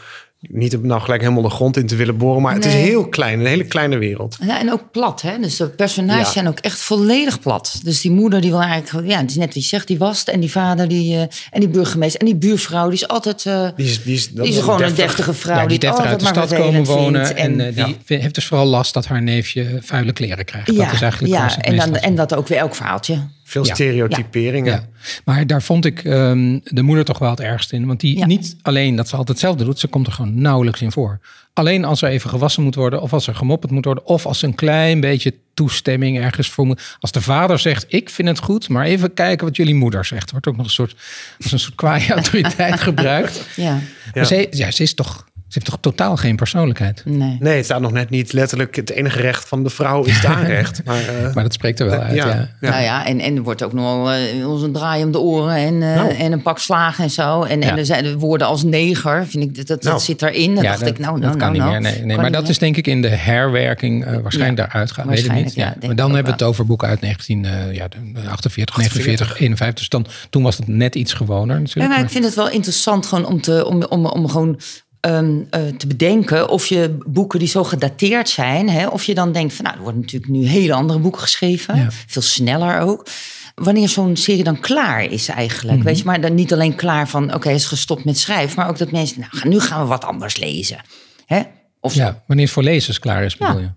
Niet om nou gelijk helemaal de grond in te willen boren, maar het is heel klein, een hele kleine wereld. Ja, en ook plat, hè? Dus de personages Ja. zijn ook echt volledig plat. Dus die moeder, die wil eigenlijk, ja, het is net je zegt, die wast. En die vader, die, eh, en die burgemeester, en die buurvrouw, die is altijd, eh, Die is, die is, dat die is is gewoon een deftig. deftige vrouw. Ja, die het deftig uit de altijd stad komen wonen. En, eh, die Ja. heeft dus vooral last dat haar neefje vuile kleren krijgt. ja, dat is eigenlijk waar ja en, dan, en dat ook weer elk verhaaltje. Veel Ja. stereotyperingen. Ja, maar daar vond ik ehm, de moeder toch wel het ergst in. Want die Ja. niet alleen dat ze altijd hetzelfde doet, ze komt er gewoon nauwelijks in voor. Alleen als er even gewassen moet worden, of als er gemopperd moet worden, of als een klein beetje toestemming ergens voor moet. Als de vader zegt: Ik vind het goed, maar even kijken wat jullie moeder zegt. Wordt ook nog een soort, als een soort kwaaie autoriteit gebruikt. Ja, Maar ze, ja, ze, is toch, ze heeft toch totaal geen persoonlijkheid. nee. Nee, het staat nog net niet letterlijk. Het enige recht van de vrouw is het aanrecht. Maar, eh, Maar dat spreekt er wel uit. Ja. ja, ja. Nou ja, en, en er wordt ook nog wel een draai om de oren en, eh, Nou. en een pak slagen en zo. En, Ja. en er zijn de woorden als neger, vind ik, dat, dat, Nou. dat zit daarin. Dan Ja, dacht dat, ik, nou, dat nou, kan nou, niet nou. meer. Nee, nee. Maar dat meer. is denk ik in de herwerking eh, waarschijnlijk Ja, daaruit gaan. Weet ik niet. waarschijnlijk, ja, Maar dan hebben we het over boeken uit 19, eh, ja, de 48, 49, 51. Dus dan, toen was het net iets gewoner Ja, natuurlijk. maar ik vind het wel interessant gewoon om, te, om, om, om gewoon ehm, eh, te bedenken of je boeken die zo gedateerd zijn, hè, of je dan denkt van nou, er worden natuurlijk nu hele andere boeken geschreven, Ja. veel sneller ook. Wanneer zo'n serie dan klaar is eigenlijk. Mhm. Weet je, maar dan niet alleen klaar van oké, is gestopt met schrijven, maar ook dat mensen, nou, nu gaan we wat anders lezen. Hè? Of zo. Ja, wanneer het voor lezers klaar is, bedoel Ja. je?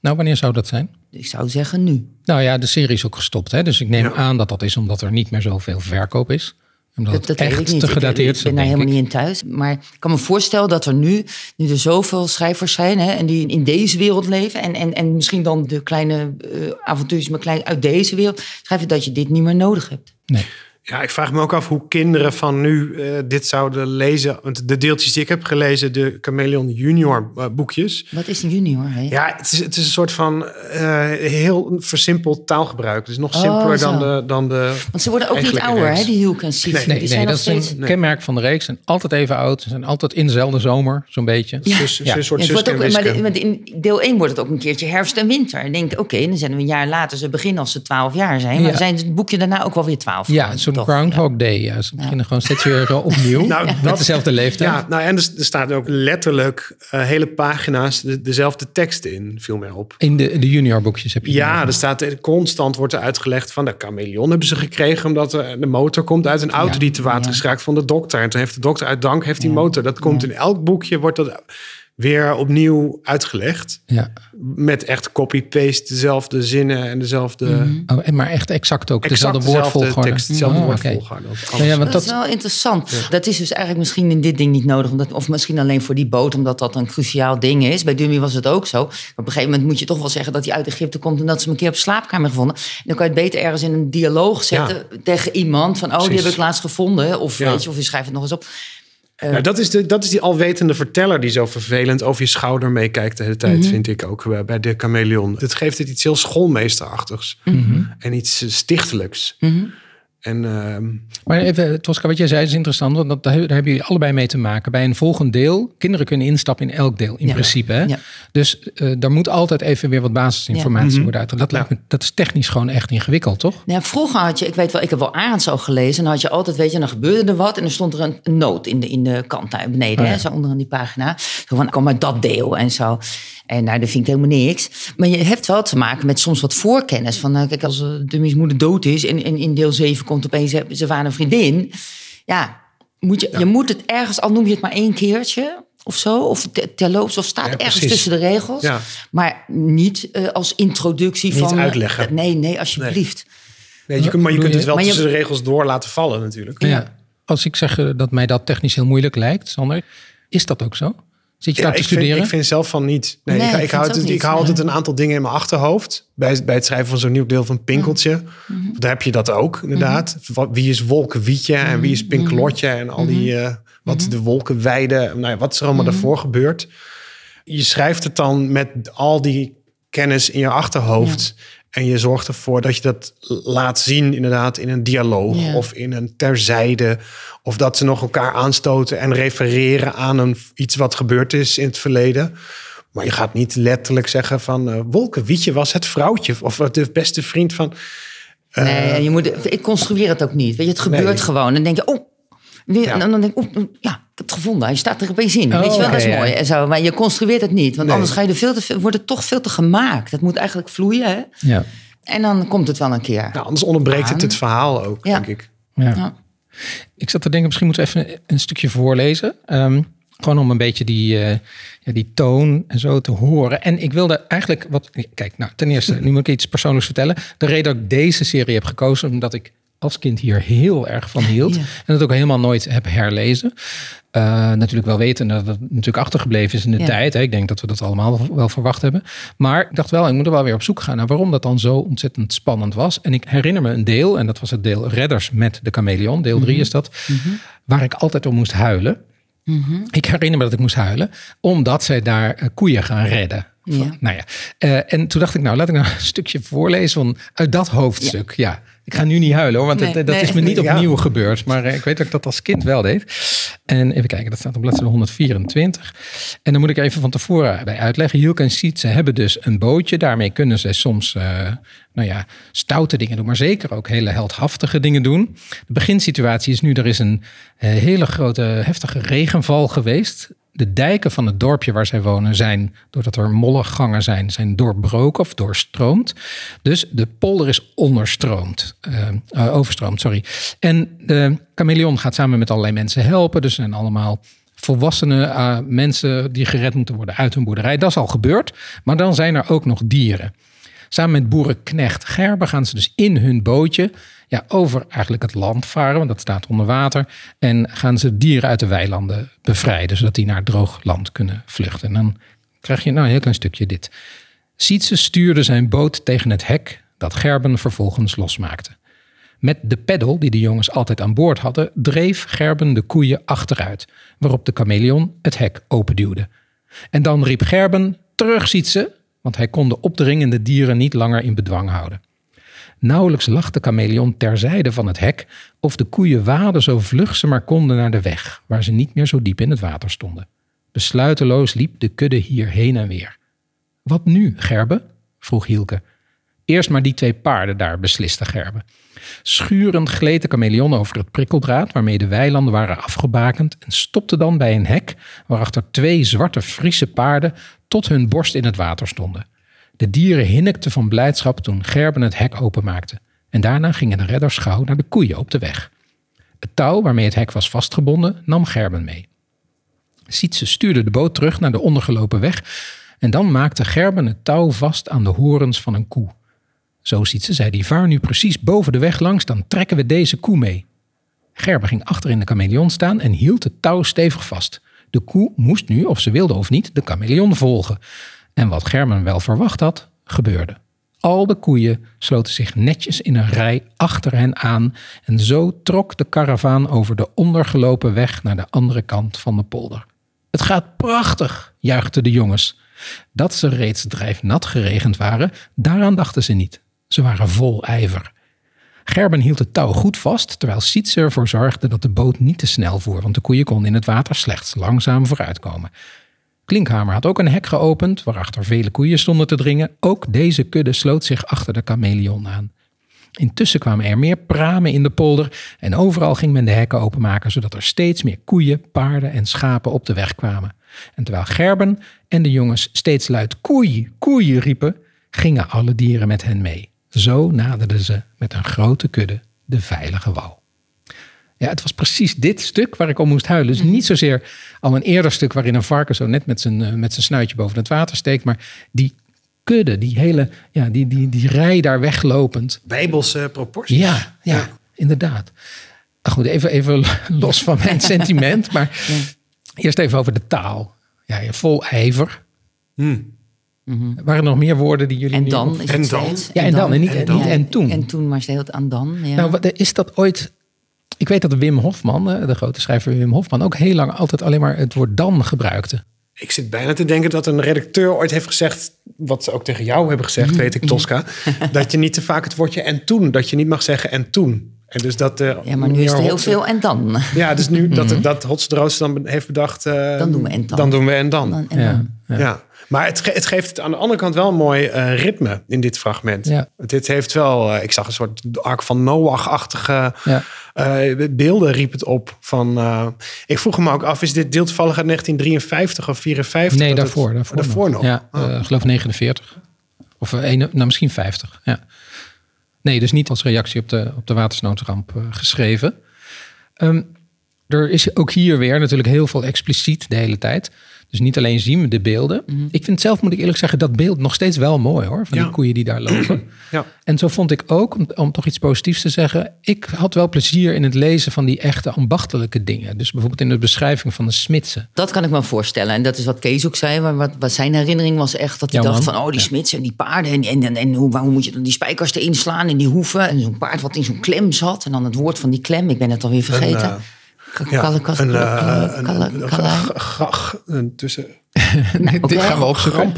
Nou, wanneer zou dat zijn? Ik zou zeggen nu. Nou ja, de serie is ook gestopt. Hè? Dus ik neem Ja. aan dat dat is omdat er niet meer zoveel verkoop is. Omdat Dat, dat het echt weet ik niet. te Ik- ben daar helemaal niet in thuis. Maar ik kan me voorstellen dat er nu, nu er zoveel schrijvers zijn... Hè, en die in deze wereld leven... en, en, en misschien dan de kleine eh avontuurs maar klein uit deze wereld... schrijven dat je dit niet meer nodig hebt. Nee. Ja, ik vraag me ook af hoe kinderen van nu eh, dit zouden lezen. Want de deeltjes die ik heb gelezen, de Chameleon Junior eh, boekjes. Wat is een junior? Hè? Ja, het is, het is een soort van eh, heel versimpeld taalgebruik. Dus nog Oh, simpeler dan de, dan de... Want ze worden ook niet ouder, hè, die Hulk en Sif. Nee, Nee, die nee zijn dat nog is een kenmerk van de reeks. Ze zijn altijd even oud. Ze zijn altijd in dezelfde zomer, zo'n beetje. Ja. zus- Ja. een soort Ja, het ook, maar want in deel 1 wordt het ook een keertje herfst en winter. En denk, oké, dan zijn we een jaar later. Ze beginnen als ze 12 jaar zijn. Maar Ja. dan zijn het boekje daarna ook wel weer 12. Ja, toch? Groundhog Day. Ja, ze beginnen gewoon steeds weer eh, opnieuw. Nou, met dat- dezelfde leeftijd. Ja, nou en er, er staat ook letterlijk eh, hele pagina's de- dezelfde teksten in, viel mij op. In de, de junior boekjes heb je Ja, er staat eh, constant wordt er uitgelegd van de chameleon hebben ze gekregen omdat er- de motor komt uit een auto Ja. die te water is geraakt van de dokter. En toen heeft de dokter uit dank heeft die motor. Dat komt in elk boekje wordt dat weer opnieuw uitgelegd Ja. met echt copy-paste dezelfde zinnen en dezelfde Mhm. Oh, en maar echt exact ook exact dezelfde dezelfde woordvolgorde. tekst, dezelfde Oh, oké. woordvolgorde. Ja, ja, want Dat is wel interessant. Dat is dus eigenlijk misschien in dit ding niet nodig. Omdat, of misschien alleen voor die boot, omdat dat een cruciaal ding is. Bij Dummy was het ook zo. Op een gegeven moment moet je toch wel zeggen dat hij uit Egypte komt... en dat ze hem een keer op slaapkamer gevonden. En dan kan je het beter ergens in een dialoog zetten tegen iemand. Van, oh, die heb ik laatst gevonden. Of, Ja. weet je, of je schrijft het nog eens op. Ja, dat, is de, dat is die alwetende verteller die zo vervelend over je schouder meekijkt de hele tijd, Mhm. vind ik ook eh, bij de chameleon. Het geeft het iets heel schoolmeesterachtigs Mhm. en iets eh, stichtelijks. En ehm, maar even, Tosca, wat jij zei is interessant. Want dat, daar hebben jullie allebei mee te maken. Bij een volgend deel, kinderen kunnen instappen in elk deel in Ja. principe. Hè? Ja. Dus eh daar moet altijd even weer wat basisinformatie worden uit. Dat, lijkt me, dat is technisch gewoon echt ingewikkeld, toch? Nou, vroeger had je, ik weet wel, ik heb wel Arends al gelezen. En dan had je altijd, weet je, dan gebeurde er wat. En dan stond er een, een noot in de, in de kant daar beneden, Oh ja. hè, zo onderaan die pagina. Zo van, kom uit dat deel en zo. En nou, dat vind ik helemaal niks. Maar je hebt wel te maken met soms wat voorkennis. Van, nou, kijk, als uh, Dummy's moeder dood is en, en in deel 7 komt opeens eh, ze waren een vriendin. Ja, moet je, je moet het ergens, al noem je het maar één keertje of zo. Of te- terloops, of staat Ja, ergens precies. tussen de regels. Ja. Maar niet eh, als introductie Niet van... eh, uitleggen. nee, nee, alsjeblieft. nee, je kunt, maar je kunt het wel je- tussen de regels door laten vallen natuurlijk. Ja. Als ik zeg eh, dat mij dat technisch heel moeilijk lijkt, Sander, is dat ook zo? Zit je Ja, daar te ik, vind, studeren? ik vind zelf van niet. Nee, Nee, ik, ik ik, vind hou, het ik hou altijd een aantal dingen in mijn achterhoofd. Bij, bij het schrijven van zo'n nieuw deel van Pinkeltje. Mhm. Daar heb je dat ook, inderdaad. Wat- Wie is Wolkenwietje en wie Mhm. is Pinklotje en al die... eh, wat de wolkenweide, nou ja, wat is er allemaal Mhm. daarvoor gebeurd. Je schrijft het dan met al die kennis in je achterhoofd. En je zorgt ervoor dat je dat laat zien, inderdaad, in een dialoog of in een terzijde. Of dat ze nog elkaar aanstoten en refereren aan een, iets wat gebeurd is in het verleden. Maar je gaat niet letterlijk zeggen van eh Wolkenwietje was het vrouwtje of de beste vriend van. Nee, je moet, ik construeer het ook niet. Weet je, het gebeurt Nee. gewoon. En dan denk je, oh, weer, Ja. dan denk ik, oh, ja, ik heb het gevonden. Hij staat er opeens in. Oh, Weet je wel, dat is ja. mooi. En zo, maar je construeert het niet. Want Nee. anders ga je er veel te veel, wordt het toch veel te gemaakt. Het moet eigenlijk vloeien. Hè? Ja. En dan komt het wel een keer. Nou, anders onderbreekt het Aan. het verhaal ook, Ja. denk ik. Ja. Ja. Ik zat te denken, misschien moeten we even een stukje voorlezen. Ehm, gewoon om een beetje die, eh, ja, die toon en zo te horen. En ik wilde eigenlijk wat. Kijk, nou, ten eerste, nu moet ik iets persoonlijks vertellen. De reden dat ik deze serie heb gekozen, omdat ik als kind hier heel erg van hield. Ja. En het ook helemaal nooit heb herlezen. Eh, natuurlijk wel weten dat het natuurlijk achtergebleven is in de Ja. tijd. Hè. Ik denk dat we dat allemaal wel verwacht hebben. Maar ik dacht wel, ik moet er wel weer op zoek gaan naar waarom dat dan zo ontzettend spannend was. En ik herinner me een deel, en dat was het deel Redders met de Chameleon. Deel 3 is dat. Waar ik altijd om moest huilen. Ik herinner me dat ik moest huilen, omdat zij daar eh, koeien gaan redden. Ja. Van- Nou ja, eh, en toen dacht ik, nou laat ik nou een stukje voorlezen van, uit dat hoofdstuk. Ja. Ik ga nu niet huilen hoor, want Nee, dat, dat nee. is me niet Ja. opnieuw gebeurd. Maar eh, ik weet dat ik dat als kind wel deed. En even kijken, dat staat op bladzijde 124. En dan moet ik even van tevoren bij uitleggen. Hielke en Sietse hebben dus een bootje. Daarmee kunnen ze soms, eh, nou ja, stoute dingen doen. Maar zeker ook hele heldhaftige dingen doen. De beginsituatie is nu, er is een eh, hele grote heftige regenval geweest. De dijken van het dorpje waar zij wonen zijn, doordat er mollengangen zijn, zijn doorbroken of doorstroomd. Dus de polder is onderstroomd, eh, overstroomd, sorry. En de chameleon gaat samen met allerlei mensen helpen. Dus zijn allemaal volwassene eh, mensen die gered moeten worden uit hun boerderij. Dat is al gebeurd. Maar dan zijn er ook nog dieren. Samen met boerenknecht Gerber gaan ze dus in hun bootje ja, over eigenlijk het land varen, want dat staat onder water. En gaan ze dieren uit de weilanden bevrijden, zodat die naar droog land kunnen vluchten. En dan krijg je nou een heel klein stukje dit. Sietse stuurde zijn boot tegen het hek dat Gerben vervolgens losmaakte. Met de peddel die de jongens altijd aan boord hadden, dreef Gerben de koeien achteruit, waarop de chameleon het hek openduwde. En dan riep Gerben, terug Sietse, want hij kon de opdringende dieren niet langer in bedwang houden. Nauwelijks lag de chameleon terzijde van het hek of de koeien waadden zo vlug ze maar konden naar de weg, waar ze niet meer zo diep in het water stonden. Besluiteloos liep de kudde hier heen en weer. Wat nu, Gerbe? vroeg Hielke. Eerst maar die twee paarden daar, besliste Gerbe. Schurend gleed de chameleon over het prikkeldraad waarmee de weilanden waren afgebakend en stopte dan bij een hek waarachter twee zwarte Friese paarden tot hun borst in het water stonden. De dieren hinnikten van blijdschap toen Gerben het hek openmaakte. En daarna gingen de redders gauw naar de koeien op de weg. Het touw waarmee het hek was vastgebonden nam Gerben mee. Sietse stuurde de boot terug naar de ondergelopen weg en dan maakte Gerben het touw vast aan de horens van een koe. Zo Sietse zei die vaar nu precies boven de weg langs, dan trekken we deze koe mee. Gerben ging achter in de chameleon staan en hield het touw stevig vast. De koe moest nu, of ze wilde of niet, de chameleon volgen. En wat Gerben wel verwacht had, gebeurde. Al de koeien sloten zich netjes in een rij achter hen aan en zo trok de karavaan over de ondergelopen weg naar de andere kant van de polder. Het gaat prachtig, juichten de jongens. Dat ze reeds drijfnat geregend waren, daaraan dachten ze niet. Ze waren vol ijver. Gerben hield het touw goed vast, terwijl Sietse ervoor zorgde dat de boot niet te snel voer, want de koeien konden in het water slechts langzaam vooruitkomen. Klinkhamer had ook een hek geopend, waarachter vele koeien stonden te dringen. Ook deze kudde sloot zich achter de chameleon aan. Intussen kwamen er meer pramen in de polder en overal ging men de hekken openmaken, zodat er steeds meer koeien, paarden en schapen op de weg kwamen. En terwijl Gerben en de jongens steeds luid koei, koei riepen, gingen alle dieren met hen mee. Zo naderden ze met een grote kudde de veilige wal. Ja, het was precies dit stuk waar ik om moest huilen. Dus niet zozeer al een eerder stuk waarin een varken zo net met zijn, eh, met zijn snuitje boven het water steekt, maar die kudde, die hele, ja, die, die, die rij daar weglopend. Bijbelse proporties. Ja, ja, inderdaad. Nou goed, even, even los van mijn sentiment, maar eerst even over de taal. ja, vol ijver. Hmm. Waren er nog meer woorden die jullie... En dan is En dan? Ja, en dan, en niet- en dan. niet en toen. En toen, maar steeds aan dan. Ja. Nou, wat- is dat ooit... Ik weet dat Wim Hofman, eh, de grote schrijver Wim Hofman... ook heel lang altijd alleen maar het woord dan gebruikte. Ik zit bijna te denken dat een redacteur ooit heeft gezegd, wat ze ook tegen jou hebben gezegd, weet ik, Tosca, dat je niet te vaak het woordje en toen, dat je niet mag zeggen en toen. En dus dat, eh, ja, maar nu is er heel veel en dan. Ja, dus nu dat, dat Hotse dan heeft bedacht, eh, Dan doen we en dan. Dan doen we en dan. Dan en Ja. Ja. Maar het, ge- het geeft het aan de andere kant wel een mooi eh, ritme in dit fragment. Ja. Dit heeft wel, eh, ik zag een soort ark van Noach-achtige Ja. eh, beelden riep het op. Van, ik vroeg me ook af, is dit deel toevallig uit 1953 of 54? Nee, daarvoor. het- daarvoor, daarvoor nog. Ja, Oh. ik geloof 49. Of een, nou, misschien 50. Ja. Nee, dus niet als reactie op de, op de watersnoodramp geschreven. Ehm, er is ook hier weer natuurlijk heel veel expliciet de hele tijd. Dus niet alleen zien we de beelden. Ik vind zelf, moet ik eerlijk zeggen, dat beeld nog steeds wel mooi hoor. Van Ja. die koeien die daar lopen. Ja. En zo vond ik ook, om, om toch iets positiefs te zeggen, ik had wel plezier in het lezen van die echte ambachtelijke dingen. Dus bijvoorbeeld in de beschrijving van de smidsen. Dat kan ik me voorstellen. En dat is wat Kees ook zei. Maar wat, wat zijn herinnering was echt dat hij Ja, dacht van... oh, die smits en die paarden. En, en, en, en hoe, hoe moet je dan die spijkers erin slaan en die hoeven. En zo'n paard wat in zo'n klem zat. En dan het woord van die klem. Ik ben het alweer vergeten. eh, Ja, een, eh, kalle- een- kalle- een- kalle- g- g- een tussen. Nou, Dit oké. gaan we opzoeken.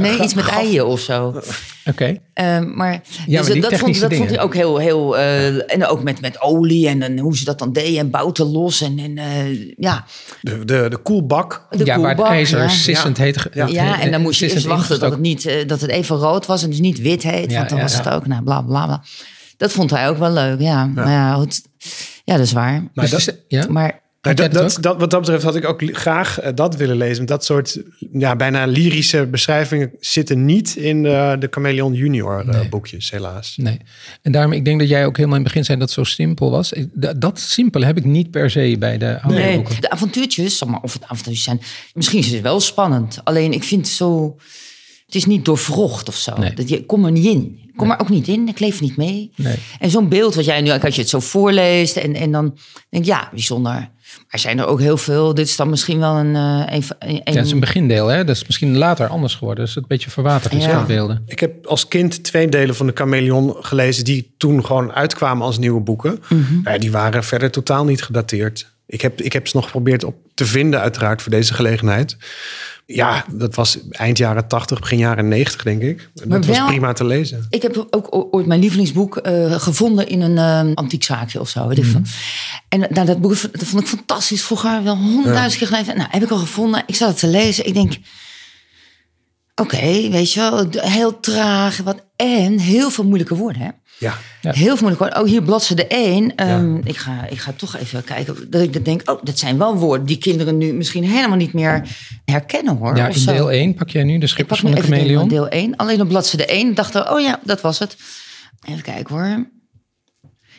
Nee, iets met eieren of zo. Oké. Eh, maar maar dus die dat, vond, dat vond hij ook heel... heel eh, en ook met, met olie en, en hoe ze dat dan deden. En bouten los. En, en eh, ja, De, de, de koelbak. de ja, waar het ijzer ja. sissend heet. Ja. Ja, en dan moest je eerst wachten dat het, niet, eh, dat het even rood was en dus niet wit heet. Ja, want dan ja, was ja. het ook, nou, bla bla bla. Dat vond hij ook wel leuk, ja. Maar ja, goed. Ja, dat is waar. Maar Dus dat, is- ja? Maar Nou, dat, dat dat, wat dat betreft had ik ook graag eh, dat willen lezen. Dat soort ja, bijna lyrische beschrijvingen zitten niet in de, de Chameleon Junior eh, Nee. boekjes, helaas. Nee. En daarom, ik denk dat jij ook helemaal in het begin zei dat het zo simpel was. Ik- Dat, simpele heb ik niet per se bij de oude nee, boeken. de avontuurtjes, of het avontuurtjes zijn, misschien is het wel spannend. Alleen ik vind het zo, het is niet doorvrocht of zo. Nee. Dat je, ik kom er niet in. Ik kom er ook niet in, ik leef niet mee. Nee. En zo'n beeld wat jij nu, als je het zo voorleest en, en dan denk ik, ja, bijzonder. Maar zijn er ook heel veel, dit is dan misschien wel een... eh, een, een, Ja, dat is een begindeel, hè? Dat is misschien later anders geworden. Dus het een beetje verwaterd is, Ja. ja. beelden. Ik heb als kind twee delen van de Chameleon gelezen die toen gewoon uitkwamen als nieuwe boeken. Ja, die waren verder totaal niet gedateerd. Ik heb, ik heb ze nog geprobeerd op te vinden, uiteraard, voor deze gelegenheid. Ja, dat was eind jaren 80, begin jaren 90, denk ik. En dat was prima te lezen. Ik heb ook ooit mijn lievelingsboek eh, gevonden in een eh antiekzaakje of zo. Weet ik veel. En nou, dat boek dat vond ik fantastisch. Vroeger wel honderdduizend keer gelezen. Nou, heb ik al gevonden. Ik zat het te lezen. Ik denk, oké, weet je wel, heel traag. Wat, en heel veel moeilijke woorden, hè? Ja, Ja. Heel woorden. Oh, hier bladzijde 1. Ehm, ik, ga, ik ga toch even kijken. Dat ik dat denk, oh, dat zijn wel woorden die kinderen nu misschien helemaal niet meer herkennen, hoor. Ja, in zo. deel 1 pak jij nu de schippers van de chameleon. deel 1. Alleen op bladzijde 1 dacht ik, oh ja, dat was het. Even kijken hoor.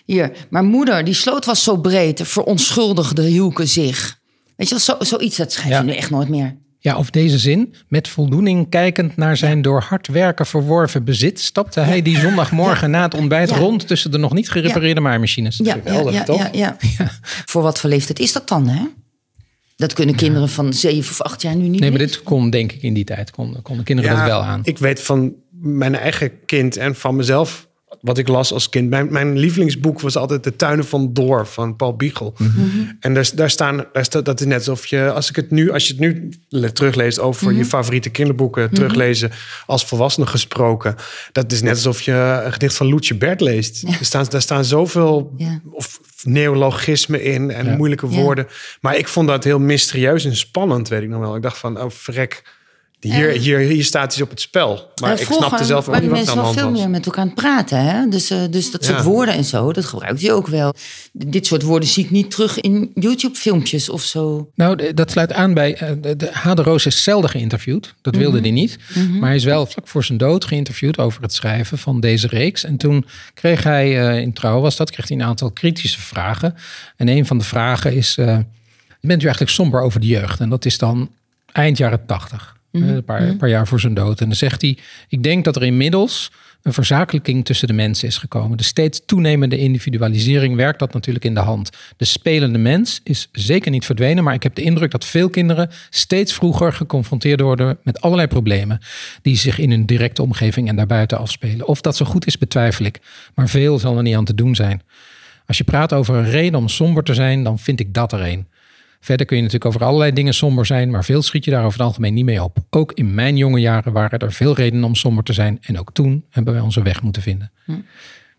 Hier, mijn moeder, die sloot was zo breed, verontschuldigde Hielke zich. Weet je wel, zo, zoiets, dat schrijf je Ja. nu echt nooit meer. Ja, of deze zin. Met voldoening kijkend naar zijn door hard werken verworven bezit... stapte hij die zondagmorgen na het ontbijt Ja. rond... tussen de nog niet gerepareerde maaimachines. Ja, Geweldig, ja, ja, toch? Ja, ja. Voor wat voor leeftijd is dat dan, hè? Dat kunnen kinderen van 7 of 8 jaar nu niet Nee, maar dit kon denk ik in die tijd. Konden kon de kinderen dat wel aan. Ik weet van mijn eigen kind en van mezelf, wat ik las als kind. Mijn, mijn lievelingsboek was altijd De Tuinen van Door van Paul Biegel. Mhm. En daar, daar staan, daar staat, dat is net alsof je, als ik het nu, als je het nu le- terugleest over Mhm. je favoriete kinderboeken, teruglezen als volwassene gesproken. Dat is net alsof je een gedicht van Loetje Bert leest. Er staan, daar staan zoveel Ja. of neologismen in en Ja. moeilijke Ja. woorden. Maar ik vond dat heel mysterieus en spannend, weet ik nog wel. Ik dacht van, oh vrek, hier, hier, hier staat iets op het spel. Maar ik vroeger snapte zelf ook niet wat er mensen aan de wel veel was. meer met elkaar aan het praten. Hè? Dus, eh, dus dat soort Ja. woorden en zo, dat gebruikt hij ook wel. Dit soort woorden zie ik niet terug in YouTube-filmpjes of zo. Nou, dat sluit aan bij... eh, de, de Hade Roos is zelden geïnterviewd. Dat wilde hij niet. Maar hij is wel vlak voor zijn dood geïnterviewd... over het schrijven van deze reeks. En toen kreeg hij, eh, in Trouw was dat... kreeg hij een aantal kritische vragen. En een van de vragen is... eh, bent u eigenlijk somber over de jeugd? En dat is dan eind jaren tachtig. Eh, Een paar, een paar jaar voor zijn dood. En dan zegt hij... ik denk dat er inmiddels een verzakelijking tussen de mensen is gekomen. De steeds toenemende individualisering werkt dat natuurlijk in de hand. De spelende mens is zeker niet verdwenen, maar ik heb de indruk dat veel kinderen steeds vroeger geconfronteerd worden met allerlei problemen die zich in hun directe omgeving en daarbuiten afspelen. Of dat zo goed is, betwijfel ik, maar veel zal er niet aan te doen zijn. Als je praat over een reden om somber te zijn, dan vind ik dat er een. Verder kun je natuurlijk over allerlei dingen somber zijn, maar veel schiet je daar over het algemeen niet mee op. Ook in mijn jonge jaren waren er veel redenen om somber te zijn en ook toen hebben wij onze weg moeten vinden.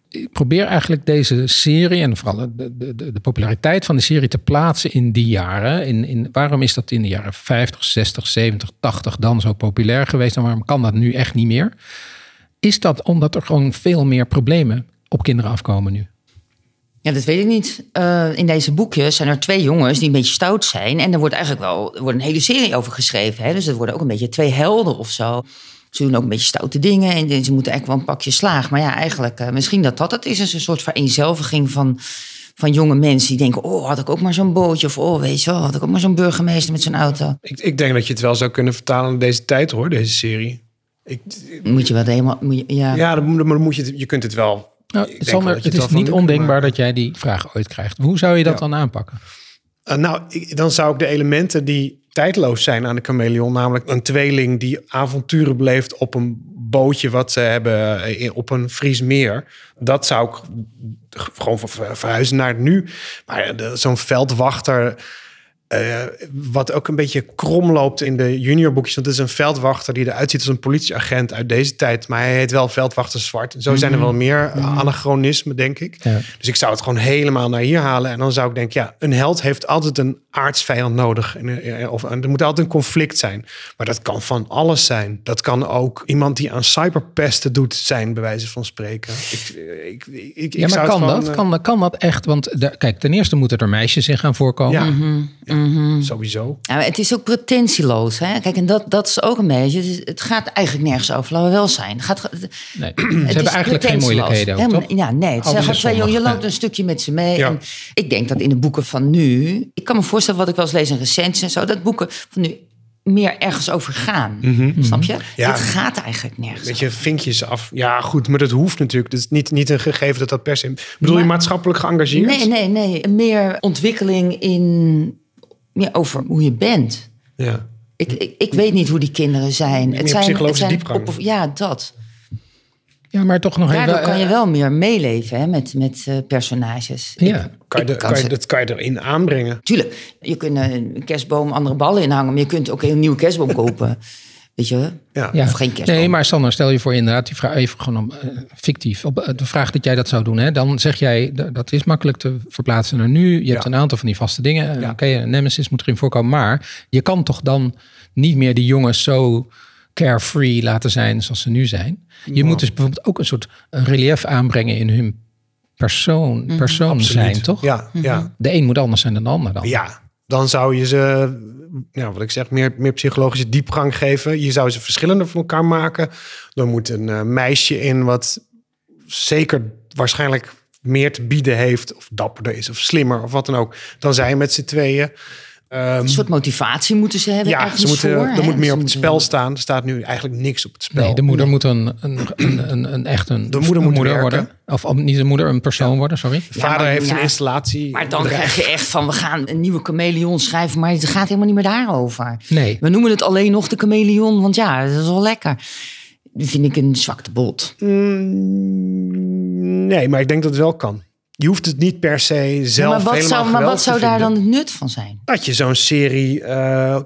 Ik probeer eigenlijk deze serie en vooral de, de, de, de populariteit van de serie te plaatsen in die jaren. In, in, waarom is dat in de jaren 50, 60, 70, 80 dan zo populair geweest en waarom kan dat nu echt niet meer? Is dat omdat er gewoon veel meer problemen op kinderen afkomen nu? Ja, dat weet ik niet. Uh, in deze boekjes zijn er twee jongens die een beetje stout zijn. En er wordt eigenlijk wel er wordt een hele serie over geschreven. Hè? Dus het worden ook een beetje twee helden of zo. Ze doen ook een beetje stoute dingen en ze moeten echt wel een pakje slaag. Maar ja, eigenlijk, uh, misschien dat dat het is. Is een soort vereenzelviging van, van jonge mensen die denken... oh, had ik ook maar zo'n bootje. Of oh, weet je wel, had ik ook maar zo'n burgemeester met zijn auto. Ik, ik denk dat je het wel zou kunnen vertalen in deze tijd, hoor, deze serie. Ik, moet je wel helemaal... Moet je, ja, ja dan, dan moet je, je kunt het wel nou, Sander, het, is niet ondenkbaar dat jij die vraag ooit krijgt. Hoe zou je dat ja. dan aanpakken? Uh, nou, ik, dan zou ik de elementen die tijdloos zijn aan de chameleon, namelijk een tweeling die avonturen beleeft op een bootje wat ze hebben op een Fries meer, dat zou ik gewoon verhuizen naar het nu. Maar zo'n veldwachter uh, wat ook een beetje krom loopt in de juniorboekjes. Want het is een veldwachter die eruit ziet als een politieagent uit deze tijd. Maar hij heet wel veldwachter zwart. En zo zijn er wel meer mm anachronismen, denk ik. Ja. Dus ik zou het gewoon helemaal naar hier halen. En dan zou ik denken, ja, een held heeft altijd een aardsvijand nodig. Of er moet altijd een conflict zijn. Maar dat kan van alles zijn. Dat kan ook iemand die aan cyberpesten doet zijn, bij wijze van spreken. Ik, ik, ik, ja, maar kan, gewoon, dat? Kan, kan dat echt? Want de, kijk, ten eerste moeten er meisjes in gaan voorkomen. Ja. Mm -hmm. Mm-hmm. Sowieso. Ja, het is ook pretentieloos. Hè? Kijk, en dat, dat is ook een beetje. Het, is, het gaat eigenlijk nergens over. Laten we wel zijn. Het gaat, nee, ze hebben eigenlijk geen moeilijkheden. Ook, toch? Ja, nee. Het gaat twee, je loopt een stukje met ze mee. Ja. En ik denk dat in de boeken van nu. Ik kan me voorstellen wat ik wel eens lees in recensies en zo. Dat boeken van nu meer ergens over gaan. Mm -hmm. Snap je? Ja. Het gaat eigenlijk nergens. Weet je, vinkjes af. Ja, goed, maar dat hoeft natuurlijk. Het is niet, niet een gegeven dat dat per se. Bedoel maar, je maatschappelijk geëngageerd? Nee, nee, nee. Meer ontwikkeling in meer over hoe je bent. Ja. Ik, ik, ik weet niet hoe die kinderen zijn. Meer het zijn, psychologische het zijn op, ja, dat. Ja, maar toch nog Daardoor even... kan je wel meer meeleven hè, met, met uh, personages. Ja. Ik, kan je, de, kan je, ze... dat kan je erin aanbrengen. Tuurlijk. Je kunt een kerstboom andere ballen inhangen, maar je kunt ook een nieuwe kerstboom kopen. Weet je? Ja. Of geen kerstboom. Nee, maar Sander, stel je voor inderdaad, die vraag even gewoon om, uh, fictief. Op de vraag dat jij dat zou doen, hè, dan zeg jij, dat is makkelijk te verplaatsen naar nu. Je hebt Ja. een aantal van die vaste dingen. Ja. Oké, een nemesis moet erin voorkomen. Maar je kan toch dan niet meer die jongens zo carefree laten zijn zoals ze nu zijn. Je moet dus bijvoorbeeld ook een soort relief aanbrengen in hun persoon, persoon Absoluut. zijn, toch? Ja, ja. De een moet anders zijn dan de ander dan. ja. Dan zou je ze, ja, wat ik zeg, meer, meer psychologische diepgang geven. Je zou ze verschillender van elkaar maken. Er moet een eh, meisje in wat zeker waarschijnlijk meer te bieden heeft. Of dapperder is of slimmer of wat dan ook. Dan zij met z'n tweeën. Ehm, Een soort motivatie moeten ze hebben ja, ze moeten, voor. er moet meer op het spel staan. Er staat nu eigenlijk niks op het spel. Nee, de moeder moet een, een, een, een, een echt een De moeder een moet werken. worden. Of of niet de moeder, een persoon worden, sorry. De vader maar- heeft ja. een installatie. Maar dan krijg je echt van, we gaan een nieuwe chameleon schrijven, maar het gaat helemaal niet meer daarover. Nee. We noemen het alleen nog de chameleon, want ja, dat is wel lekker. Dat vind ik een zwakte bot. Mm, nee, maar ik denk dat het wel kan. Je hoeft het niet per se zelf maar wat helemaal zou, maar wat zou daar dan het nut van zijn? Dat je zo'n serie, eh,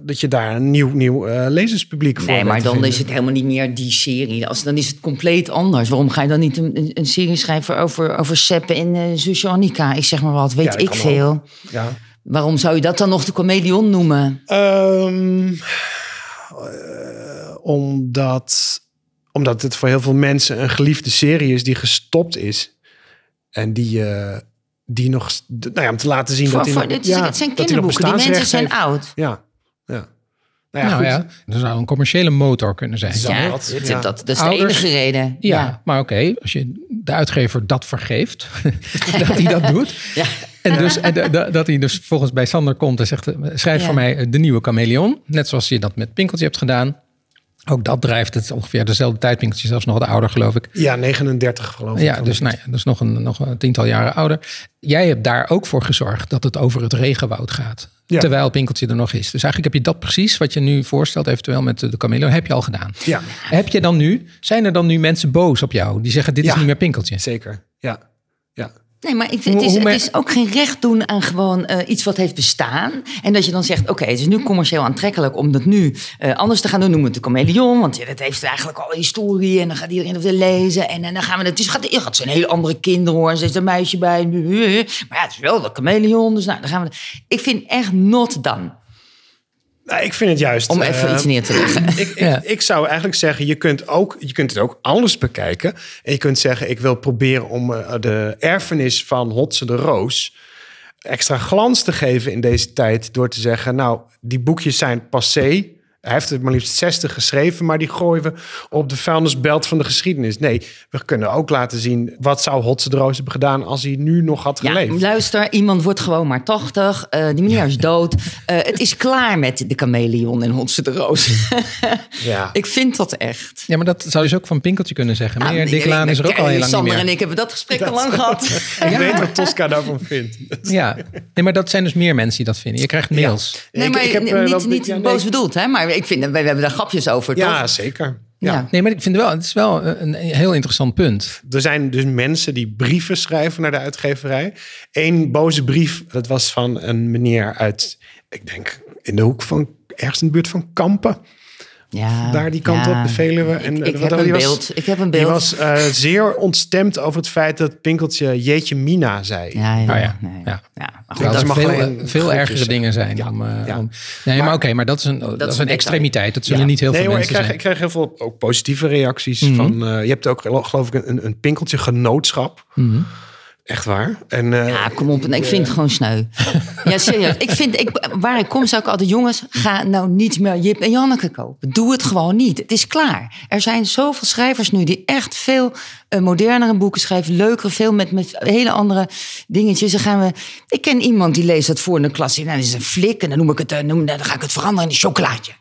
dat je daar een nieuw, nieuw eh, lezerspubliek voor Nee, maar dan vinden. is het helemaal niet meer die serie. Als, dan is het compleet anders. Waarom ga je dan niet een, een, serie schrijven over, over Seppe en uh, zusje Annika? Ik zeg maar wat, weet Ja, ik veel. Ja. Waarom zou je dat dan nog de chameleon noemen? Eh, omdat, omdat het voor heel veel mensen een geliefde serie is die gestopt is. En die, eh, die nog, nou ja, om te laten zien Voor, dat voor, hij nog- dit, ja, het zijn kinderboeken. Die mensen zijn oud. Ja, ja. Nou ja, nou ja, er zou een commerciële motor kunnen zijn. Ja, dat, dat, ja. dat, dat is de enige reden. Ja, maar oké, als je de uitgever dat vergeeft, dat hij dat doet. Ja. En, dus, en de- de- dat hij dus volgens bij Sander komt en zegt, eh, schrijf Ja. voor mij de nieuwe chameleon. Net zoals je dat met Pinkeltje hebt gedaan. Ook dat drijft het ongeveer dezelfde tijd. Pinkeltje zelfs nog wat ouder, geloof ik. Ja, 39 geloof ik. Ja, dus, nou ja, dus nog, een, nog een tiental jaren ouder. Jij hebt daar ook voor gezorgd dat het over het regenwoud gaat. Ja. Terwijl Pinkeltje er nog is. Dus eigenlijk heb je dat precies wat je nu voorstelt, eventueel met de Camelo, heb je al gedaan. Ja, Heb je dan nu, zijn er dan nu mensen boos op jou? Die zeggen, dit is niet meer Pinkeltje. zeker. Ja, ja. Nee, maar het, is, het is ook geen recht doen aan gewoon eh, iets wat heeft bestaan. En dat je dan zegt, oké, het is nu commercieel aantrekkelijk om dat nu eh, anders te gaan doen. Noem het de chameleon, want ja, dat heeft eigenlijk al historie. En dan gaat iedereen weer lezen. En, en dan gaan we het, dus gaat, het zijn hele andere kinderen hoor. En er zit een meisje bij. Maar ja, het is wel de chameleon. Dus nou, dan gaan we. Ik vind echt not done. Nou, ik vind het juist. Om even eh, iets neer te leggen. Ik, ik, Ja. ik zou eigenlijk zeggen, je kunt, ook, je kunt het ook anders bekijken. En je kunt zeggen, ik wil proberen om eh, de erfenis van Hotse de Roos extra glans te geven in deze tijd. Door te zeggen, nou, die boekjes zijn passé. Hij heeft er maar liefst 60 geschreven, maar die gooien we op de vuilnisbelt van de geschiedenis. Nee, we kunnen ook laten zien wat zou Hotse de Roos hebben gedaan als hij nu nog had Ja, geleefd. luister, iemand wordt gewoon maar 80. eh, die meneer is dood. Eh, het is klaar met de chameleon en Hotse de Roos. Ja. ik vind dat echt. Ja, maar dat zou je dus ook van Pinkeltje kunnen zeggen. Nou, Meneer Dick Laan nee, is er ook al heel lang niet Sander meer. en ik hebben dat gesprek al lang gehad. Ik weet wat Tosca daarvan vindt. Ja, nee, maar dat zijn dus meer mensen die dat vinden. Je krijgt mails. Nee, maar ik heb, niet, eh, niet ja, nee. boos bedoeld, hè? Maar ik vind, wij hebben daar grapjes over, Ja, toch? zeker. Ja. ja. Nee, maar ik vind wel, het is wel een, een heel interessant punt. Er zijn dus mensen die brieven schrijven naar de uitgeverij. Eén boze brief, dat was van een meneer uit, ik denk in de hoek van, ergens in de buurt van Kampen. Ja, Daar die kant ja. op, de Veluwe. En, ik, ik heb wat- een was- beeld. Ik heb een Die beeld. was eh, zeer ontstemd over het feit dat Pinkeltje Jeetje Mina zei. ja, ja, Oh ja, nee. ja. goed, dat er mag veel, veel ergere zijn. dingen zijn. Ja, Om, eh, ja. om- nee, maar, oké, maar dat is een, dat is een extremiteit. Dat zullen Ja. niet heel Nee veel hoor, ik mensen krijg, ik zijn. krijg heel veel ook positieve reacties. Mhm. van, eh, je hebt ook gelo- geloof ik een, een Pinkeltje genootschap. Mhm. Echt waar. En, eh, Ja, kom op. Nee, ik vind het gewoon sneu. Ja, serieus. Ik vind, ik, waar ik kom, zou ik altijd... Jongens, ga nou niet meer Jip en Janneke kopen. Doe het gewoon niet. Het is klaar. Er zijn zoveel schrijvers nu die echt veel eh, modernere boeken schrijven. Leukere, veel met, met hele andere dingetjes. Dan gaan we... Ik ken iemand die leest dat voor in de klas. Nou, dat is een flik. En dan, noem ik het, eh, noem, dan ga ik het veranderen in een chocolaatje.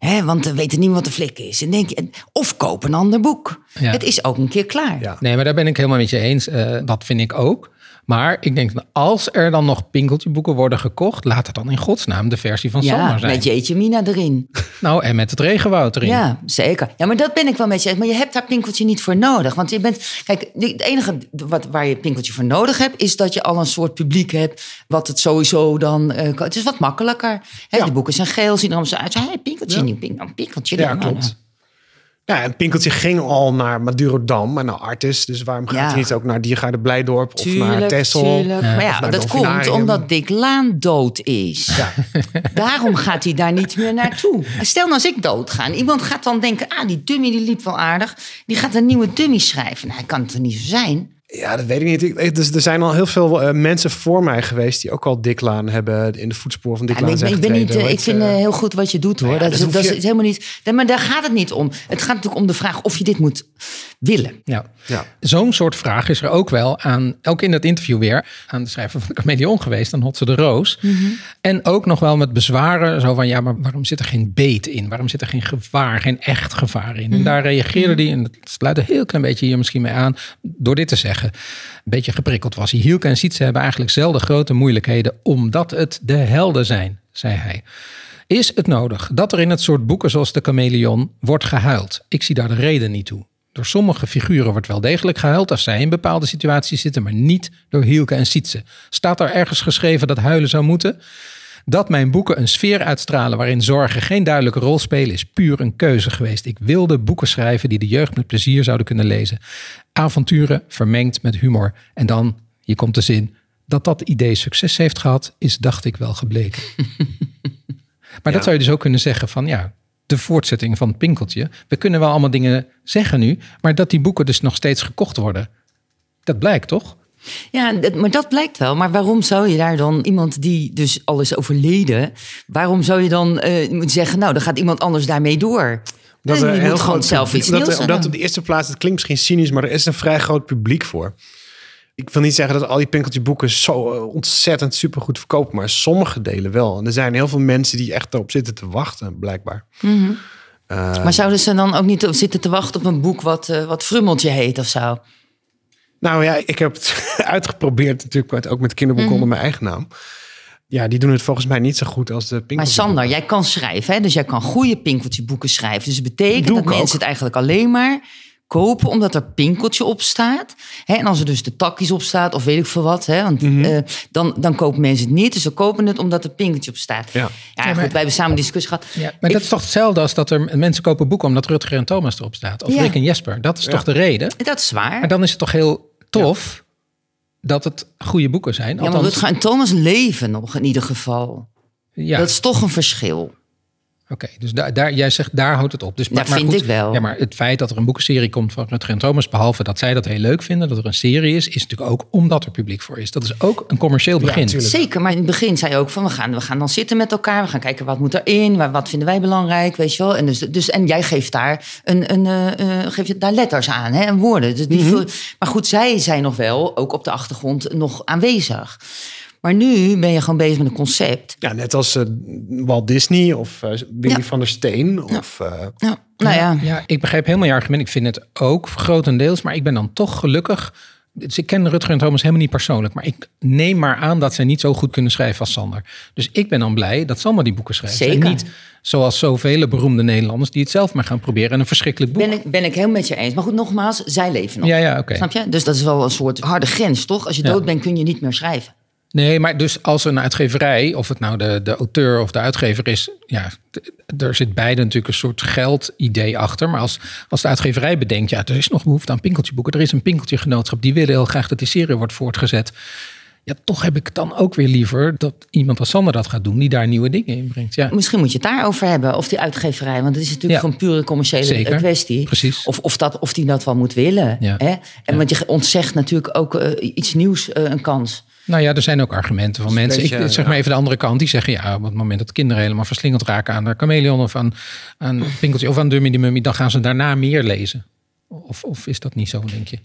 Hè, want dan weten niet wat een flik is. En denk je, of koop een ander boek. Ja. Het is ook een keer klaar. Ja. Nee, maar daar ben ik helemaal met je eens. Eh, dat vind ik ook. Maar ik denk, dat als er dan nog pinkeltjeboeken worden gekocht, laat het dan in godsnaam de versie van Ja, zijn. met Jeetje Mina erin. Nou, en met het regenwoud erin. Ja, zeker. Ja, maar dat ben ik wel met je. Maar je hebt daar pinkeltje niet voor nodig. Want je bent. Kijk, het enige wat, waar je pinkeltje voor nodig hebt, is dat je al een soort publiek hebt. Wat het sowieso dan. kan- het is wat makkelijker. Hè, Ja. De boeken zijn geel, zien er allemaal zo uit. Hey, pinkeltje, Ja. pink, een pinkeltje. Ja, Nou, klopt. Ja, en Pinkeltje ging al naar Madurodam en naar Artis. Dus waarom gaat Ja. hij niet ook naar Diergaarde Blijdorp of naar Texel? tuurlijk. Maar ja, dat komt omdat Dick Laan dood is. Ja. Daarom gaat hij daar niet meer naartoe. Stel nou als ik dood ga iemand gaat dan denken... ah, die dummy die liep wel aardig. Die gaat een nieuwe dummy schrijven. Nou, hij kan het er niet zo zijn. Ja, dat weet ik niet. Ik- Dus er zijn al heel veel eh, mensen voor mij geweest die ook al Dick Laan hebben in de voetsporen van Dick Ja, ik, ben, ik, ben niet, eh, ik vind eh, heel goed wat je doet hoor. ja, dat, dus is, dat je- is helemaal niet. Maar daar gaat het niet om. Het gaat natuurlijk om de vraag of je dit moet willen. Ja. Ja. Zo'n soort vraag is er ook wel aan, ook in dat interview weer, aan de schrijver van de Chameleon geweest, aan Hotse de Roos. En ook nog wel met bezwaren, zo van ja, maar waarom zit er geen beet in? Waarom zit er geen gevaar, geen echt gevaar in? En daar reageerde hij, en dat sluit een heel klein beetje hier misschien mee aan, door dit te zeggen. Een beetje geprikkeld was. Hielke en Sietse hebben eigenlijk zelden grote moeilijkheden, omdat het de helden zijn, zei hij. Is het nodig dat er in het soort boeken zoals de Chameleon wordt gehuild? Ik zie daar de reden niet toe. Door sommige figuren wordt wel degelijk gehuild als zij in bepaalde situaties zitten, maar niet door Hielke en Sietse. Staat er ergens geschreven dat huilen zou moeten? Dat mijn boeken een sfeer uitstralen waarin zorgen geen duidelijke rol spelen, is puur een keuze geweest. Ik wilde boeken schrijven die de jeugd met plezier zouden kunnen lezen. Avonturen vermengd met humor. En dan, hier komt de zin, dat dat idee succes heeft gehad, is dacht ik wel gebleken. Maar dat zou je dus ook kunnen zeggen van ja, de voortzetting van het Pinkeltje. We kunnen wel allemaal dingen zeggen nu, maar dat die boeken dus nog steeds gekocht worden. Dat blijkt toch? Ja, maar dat blijkt wel. Maar waarom zou je daar dan iemand die dus al is overleden... waarom zou je dan eh, moeten zeggen... nou, dan gaat iemand anders daarmee door? Dat En er je heel moet gewoon groot zelf iets dat, er- dat op de eerste plaats, het klinkt misschien cynisch, maar er is een vrij groot publiek voor. Ik wil niet zeggen dat al die Pinkeltje boeken zo eh, ontzettend supergoed verkopen, maar sommige delen wel. En er zijn heel veel mensen die echt erop zitten te wachten, blijkbaar. Mhm. Eh, Maar zouden ze dan ook niet zitten te wachten op een boek wat, eh, wat Frummeltje heet of zo? Nou ja, ik heb het uitgeprobeerd natuurlijk, ook met kinderboeken Mhm. onder mijn eigen naam. Ja, die doen het volgens mij niet zo goed als de Maar Pinkeltje Sander, jij kan schrijven, hè? dus jij kan goede Pinkeltje boeken schrijven. Dus het betekent Doe dat ook. mensen het eigenlijk alleen maar kopen omdat er Pinkeltje op staat. Hè? En als er dus de takjes op staat of weet ik veel wat, hè? Want, Mhm. eh, dan, dan kopen mensen het niet. Dus ze kopen het omdat er Pinkeltje op staat. Ja. Ja, maar- goed, wij hebben samen een discussie gehad. Ja, maar Ik- dat is toch hetzelfde als dat er mensen kopen boeken omdat Rutger en Thomas erop staat. Of Ja. Rick en Jesper. Dat is Ja. toch de reden? Dat is waar. Maar dan is het toch heel tof dat het goede boeken zijn. ja, maar Althans, Rutger en Thomas leven nog in ieder geval. ja, Dat is toch een verschil. Oké. dus daar, daar, jij zegt daar houdt het op. Dus, Ja, vind ik wel. Ja, maar het feit dat er een boekenserie komt van Rutger en Thomas, behalve dat zij dat heel leuk vinden, dat er een serie is, is natuurlijk ook omdat er publiek voor is. Dat is ook een commercieel begin. tuurlijk. Zeker, maar in het begin zei je ook van we gaan, we gaan dan zitten met elkaar, we gaan kijken wat moet erin, wat vinden wij belangrijk, weet je wel. En, dus, dus, en jij geeft daar, een, een, eh, eh, geef je daar letters aan hè, en woorden. Dus die vul- maar goed, zij zijn nog wel, ook op de achtergrond, nog aanwezig. Maar nu ben je gewoon bezig met een concept. Ja, net als eh, Walt Disney of eh, Willy Ja. van der Steen. Of, eh, Ja, nou ja, Ja, ik begrijp helemaal je argument. Ik vind het ook grotendeels, maar ik ben dan toch gelukkig. Dus ik ken Rutger en Thomas helemaal niet persoonlijk, maar ik neem maar aan dat zij niet zo goed kunnen schrijven als Sander. Dus ik ben dan blij dat Sander die boeken schrijft. Zeker. En niet zoals zoveel beroemde Nederlanders die het zelf maar gaan proberen en een verschrikkelijk boek. ben ik, ben ik heel met je eens. Maar goed, nogmaals, zij leven nog. Ja, ja, oké. Snap je? Dus dat is wel een soort harde grens, toch? Als je Ja. dood bent, kun je niet meer schrijven. Nee, maar dus als een uitgeverij, of het nou de, de auteur of de uitgever is, ja, er zit beide natuurlijk een soort geldidee achter. Maar als, als de uitgeverij bedenkt, ja, er is nog behoefte aan pinkeltjeboeken, er is een pinkeltjegenootschap, die willen heel graag dat die serie wordt voortgezet. Ja, toch heb ik dan ook weer liever dat iemand als Sander dat gaat doen, die daar nieuwe dingen in brengt. Ja, Misschien moet je het daarover hebben, of die uitgeverij. Want het is natuurlijk Ja. gewoon pure commerciële Zeker. kwestie. Precies. Of, of, dat, of die dat wel moet willen. Ja. Hè? En want je ontzegt natuurlijk ook eh, iets nieuws eh, een kans. Nou ja, er zijn ook argumenten van mensen. beetje, ik zeg maar even de andere kant. Die zeggen ja, op het moment dat kinderen helemaal verslingerd raken aan de chameleon of aan, aan Pinkeltje of aan Dummy die Mummy, dan gaan ze daarna meer lezen. Of, of is dat niet zo, denk je?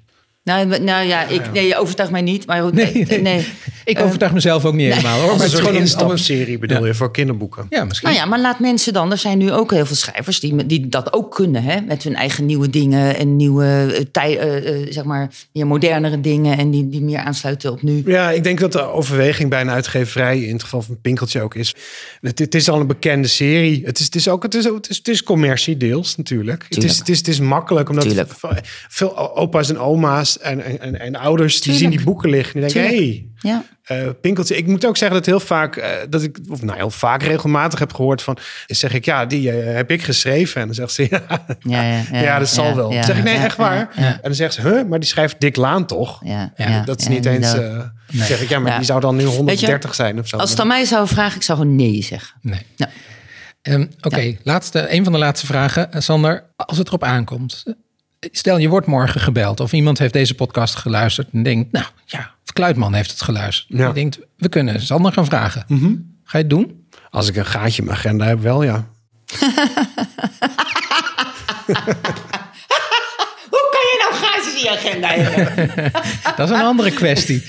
Nou, nou ja, ik, nee, je overtuigt mij niet. Maar goed, Nee, nee. Ik overtuig mezelf ook niet helemaal hoor. Maar het is gewoon een instapserie bedoel je voor kinderboeken. Ja, misschien. Nou ja, maar laat mensen dan. Er zijn nu ook heel veel schrijvers die, die dat ook kunnen. Hè? Met hun eigen nieuwe dingen en nieuwe, eh, tij, eh, eh, zeg maar, meer modernere dingen. En die, die meer aansluiten op nu. Ja, ik denk dat de overweging bij een uitgeverij, in het geval van Pinkeltje ook is. Het, het is al een bekende serie. Het is, het is ook het is, het is, het is commercie deels natuurlijk. Het is, Tuurlijk. het, is, het is makkelijk omdat Tuurlijk. veel opa's en oma's en, en, en, en ouders die zien die boeken liggen. En die denken, Tuurlijk. hey, Ja. eh, Pinkeltje. Ik moet ook zeggen dat heel vaak, eh, dat ik, of nou heel vaak regelmatig heb gehoord van, zeg ik, ja, die eh, heb ik geschreven. En dan zegt ze, ja, Ja, ja, ja, ja, dat zal ja, wel. ja, dan zeg ik, nee, ja, echt waar. ja, ja. En dan zegt ze, huh, maar die schrijft Dick Laan toch? Ja, Ja, ja, dat is ja, niet eens, zeg ik, ja, maar Ja. die zou dan nu 130 zijn of zo. Als het aan mij zou vragen, ik zou gewoon nee zeggen. Nee. Ehm, Oké, laatste, een van de laatste vragen. Sander, als het erop aankomt. Stel, je wordt morgen gebeld of iemand heeft deze podcast geluisterd en denkt, nou ja, Kluitman heeft het geluisterd. Ja. Je denkt, we kunnen Sander gaan vragen. Ga je het doen? Als ik een gaatje in mijn agenda heb, wel ja. Hoe kan je nou gaatjes in je agenda hebben? Dat is een andere kwestie.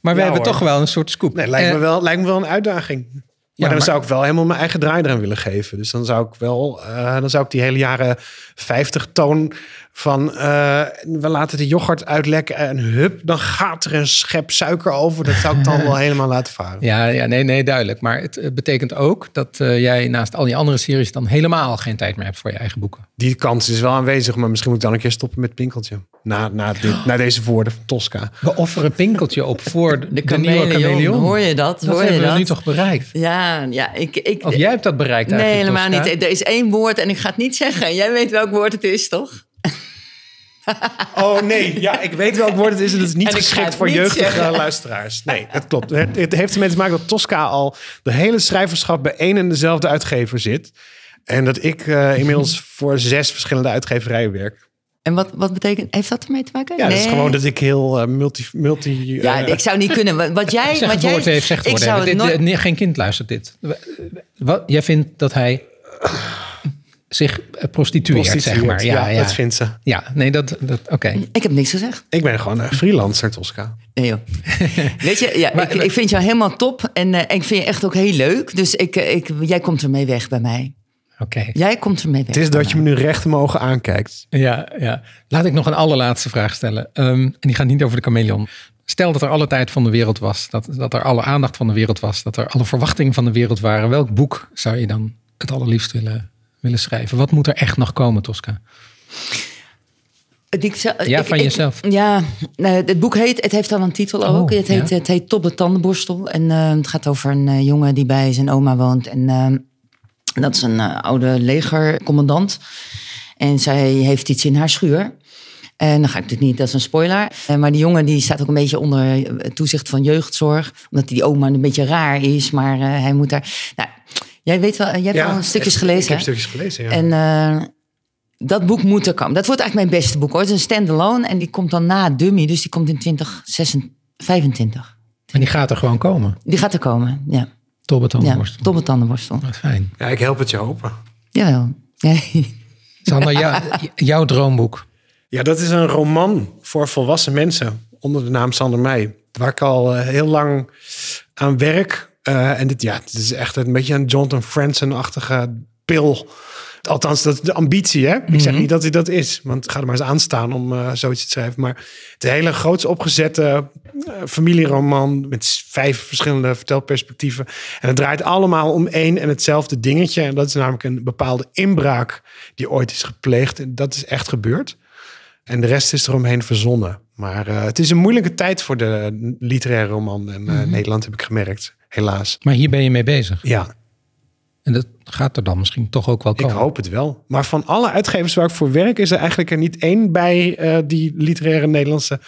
Maar we Ja, hebben hoor. toch wel een soort scoop. Nee, lijkt, me Eh, wel, lijkt me wel een uitdaging. Maar dan maar- zou ik wel helemaal mijn eigen draai eraan willen geven. Dus dan zou ik wel, eh, dan zou ik die hele jaren 50 toon van eh, we laten de yoghurt uitlekken en hup, dan gaat er een schep suiker over. Dat zou ik dan wel helemaal laten varen. Ja, ja, nee, nee, duidelijk. Maar het eh, betekent ook dat eh, jij naast al die andere series dan helemaal geen tijd meer hebt voor je eigen boeken. Die kans is wel aanwezig, maar misschien moet ik dan een keer stoppen met Pinkeltje. Na, na, dit, na deze woorden van Tosca. We offeren Pinkeltje op voor de, De nieuwe chameleon, chameleon. hoor je dat? Dat Hoor je hebben we dat? nu toch bereikt? Ja, ja ik, ik, Of jij hebt dat bereikt Nee, eigenlijk, helemaal Tosca? niet. Er is één woord en ik ga het niet zeggen. Jij weet welk woord het is, toch? Oh nee, ja, ik weet welk woord het is en het is niet geschikt het voor niet jeugdige zeggen. luisteraars. Nee, dat klopt. Het, het heeft ermee te maken dat Tosca al de hele schrijverschap bij één en dezelfde uitgever zit. En dat ik eh, inmiddels voor zes verschillende uitgeverijen werk. En wat, wat betekent, heeft dat ermee te maken? Ja, dat is Nee. gewoon dat ik heel eh, multi... multi Ja, eh, ik zou niet kunnen. Wat- Wat jij, Zeg wat het jij, woord even, zeg het ik woord zou het Dit- nooit, nee, geen kind luistert dit. Wat, jij vindt dat hij zich eh, prostitueert, zeg maar. Ja, ja, dat vindt ze. ja nee, dat, dat oké. ik heb niks gezegd. Ik ben gewoon een freelancer, Tosca. Nee joh. Weet je, ja, Maar- ik, ik vind jou helemaal top. En eh, ik vind je echt ook heel leuk. Dus ik, eh, ik, jij komt ermee weg bij mij. Oké. Jij komt ermee weg. Het is dat je me nu recht in mijn ogen aankijkt. Ja, ja. Laat ik nog een allerlaatste vraag stellen. Ehm, en die gaat niet over de chameleon. Stel dat er alle tijd van de wereld was. Dat, dat er alle aandacht van de wereld was. Dat er alle verwachtingen van de wereld waren. Welk boek zou je dan het allerliefst willen, willen schrijven? Wat moet er echt nog komen, Tosca? Ik zou- Ja, ik- van ik- jezelf. ja, het boek heet, het heeft al een titel ook. Oh, het, heet, ja. het heet Top de Tandenborstel. En eh, het gaat over een eh, jongen die bij zijn oma woont. En eh, dat is een oude legercommandant. En zij heeft iets in haar schuur. En dan ga ik natuurlijk niet, dat is een spoiler. Maar die jongen die staat ook een beetje onder toezicht van jeugdzorg. Omdat die oma een beetje raar is. Maar hij moet daar... Nou, jij weet wel, jij hebt al een stukjes gelezen. Ik heb stukjes gelezen, ja. En eh, dat boek moet er komen. Dat wordt eigenlijk mijn beste boek hoor. Het is een standalone en die komt dan na Dummy. Dus die komt in 2025. En die gaat er gewoon komen. Die gaat er komen, ja. Tobbe ja tandenborstel. Wat fijn. ja, ik help het je open. Jawel. Ja. Sander, jou- jouw droomboek. Ja, dat is een roman voor volwassen mensen onder de naam Sander Meij. Waar ik al eh, heel lang aan werk. Eh, en dit, ja, dit is echt een beetje een Jonathan Franzen-achtige pil. Althans, dat is de ambitie, hè? Ik zeg niet dat hij dat is, want ga er maar eens aan staan om eh, zoiets te schrijven. Maar het hele groots opgezette eh, familieroman met vijf verschillende vertelperspectieven. En het draait allemaal om één en hetzelfde dingetje. En dat is namelijk een bepaalde inbraak die ooit is gepleegd. En dat is echt gebeurd. En de rest is eromheen verzonnen. Maar eh, het is een moeilijke tijd voor de literaire roman. En eh, Nederland heb ik gemerkt, helaas. Maar hier ben je mee bezig. Ja, En dat gaat er dan misschien toch ook wel ik komen. hoop het wel. Maar van alle uitgevers waar ik voor werk... is er eigenlijk er niet één bij eh, die literaire Nederlandse...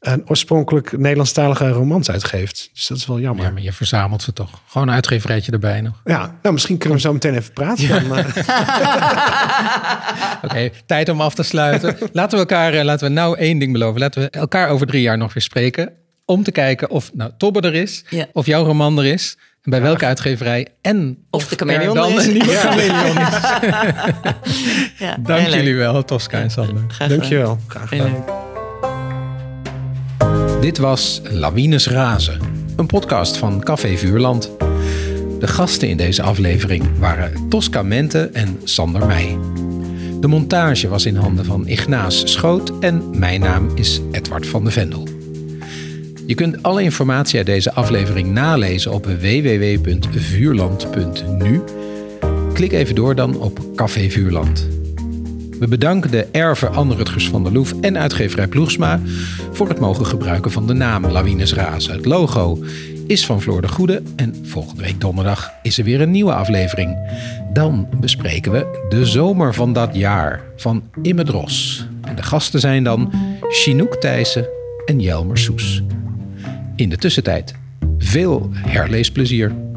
eh, oorspronkelijk Nederlandstalige romans uitgeeft. Dus dat is wel jammer. Ja, maar je verzamelt ze toch. Gewoon een uitgeverijtje erbij nog. Ja, nou misschien kunnen we zo meteen even praten. Eh, Oké, tijd om af te sluiten. laten we elkaar, eh, laten we nou één ding beloven. Laten we elkaar over drie jaar nog weer spreken. Om te kijken of nou, Tobbe er is. Ja. Of jouw roman er is. En bij welke uitgeverij. En Of de chameleon dan is. een nieuwe Ja. chameleon is. Ja, Dank jullie wel, Tosca en Sander. Graag gedaan. dankjewel. Graag gedaan. Dit was Lawines Razen, een podcast van Café Vuurland. De gasten in deze aflevering waren Tosca Mente en Sander Meij. De montage was in handen van Ignaas Schoot en mijn naam is Edward van de Vendel. Je kunt alle informatie uit deze aflevering nalezen op www.vuurland.nu. Klik even door dan op Café Vuurland. We bedanken de erven Anne Rutgers van der Loef en uitgeverij Ploegsma voor het mogen gebruiken van de naam Lawines Razen. Het logo is van Floor de Goede en volgende week donderdag is er weer een nieuwe aflevering. Dan bespreken we de zomer van dat jaar van Imme Dros. En de gasten zijn dan Chinook Thijssen en Jelmer Soes. In de tussentijd veel herleesplezier.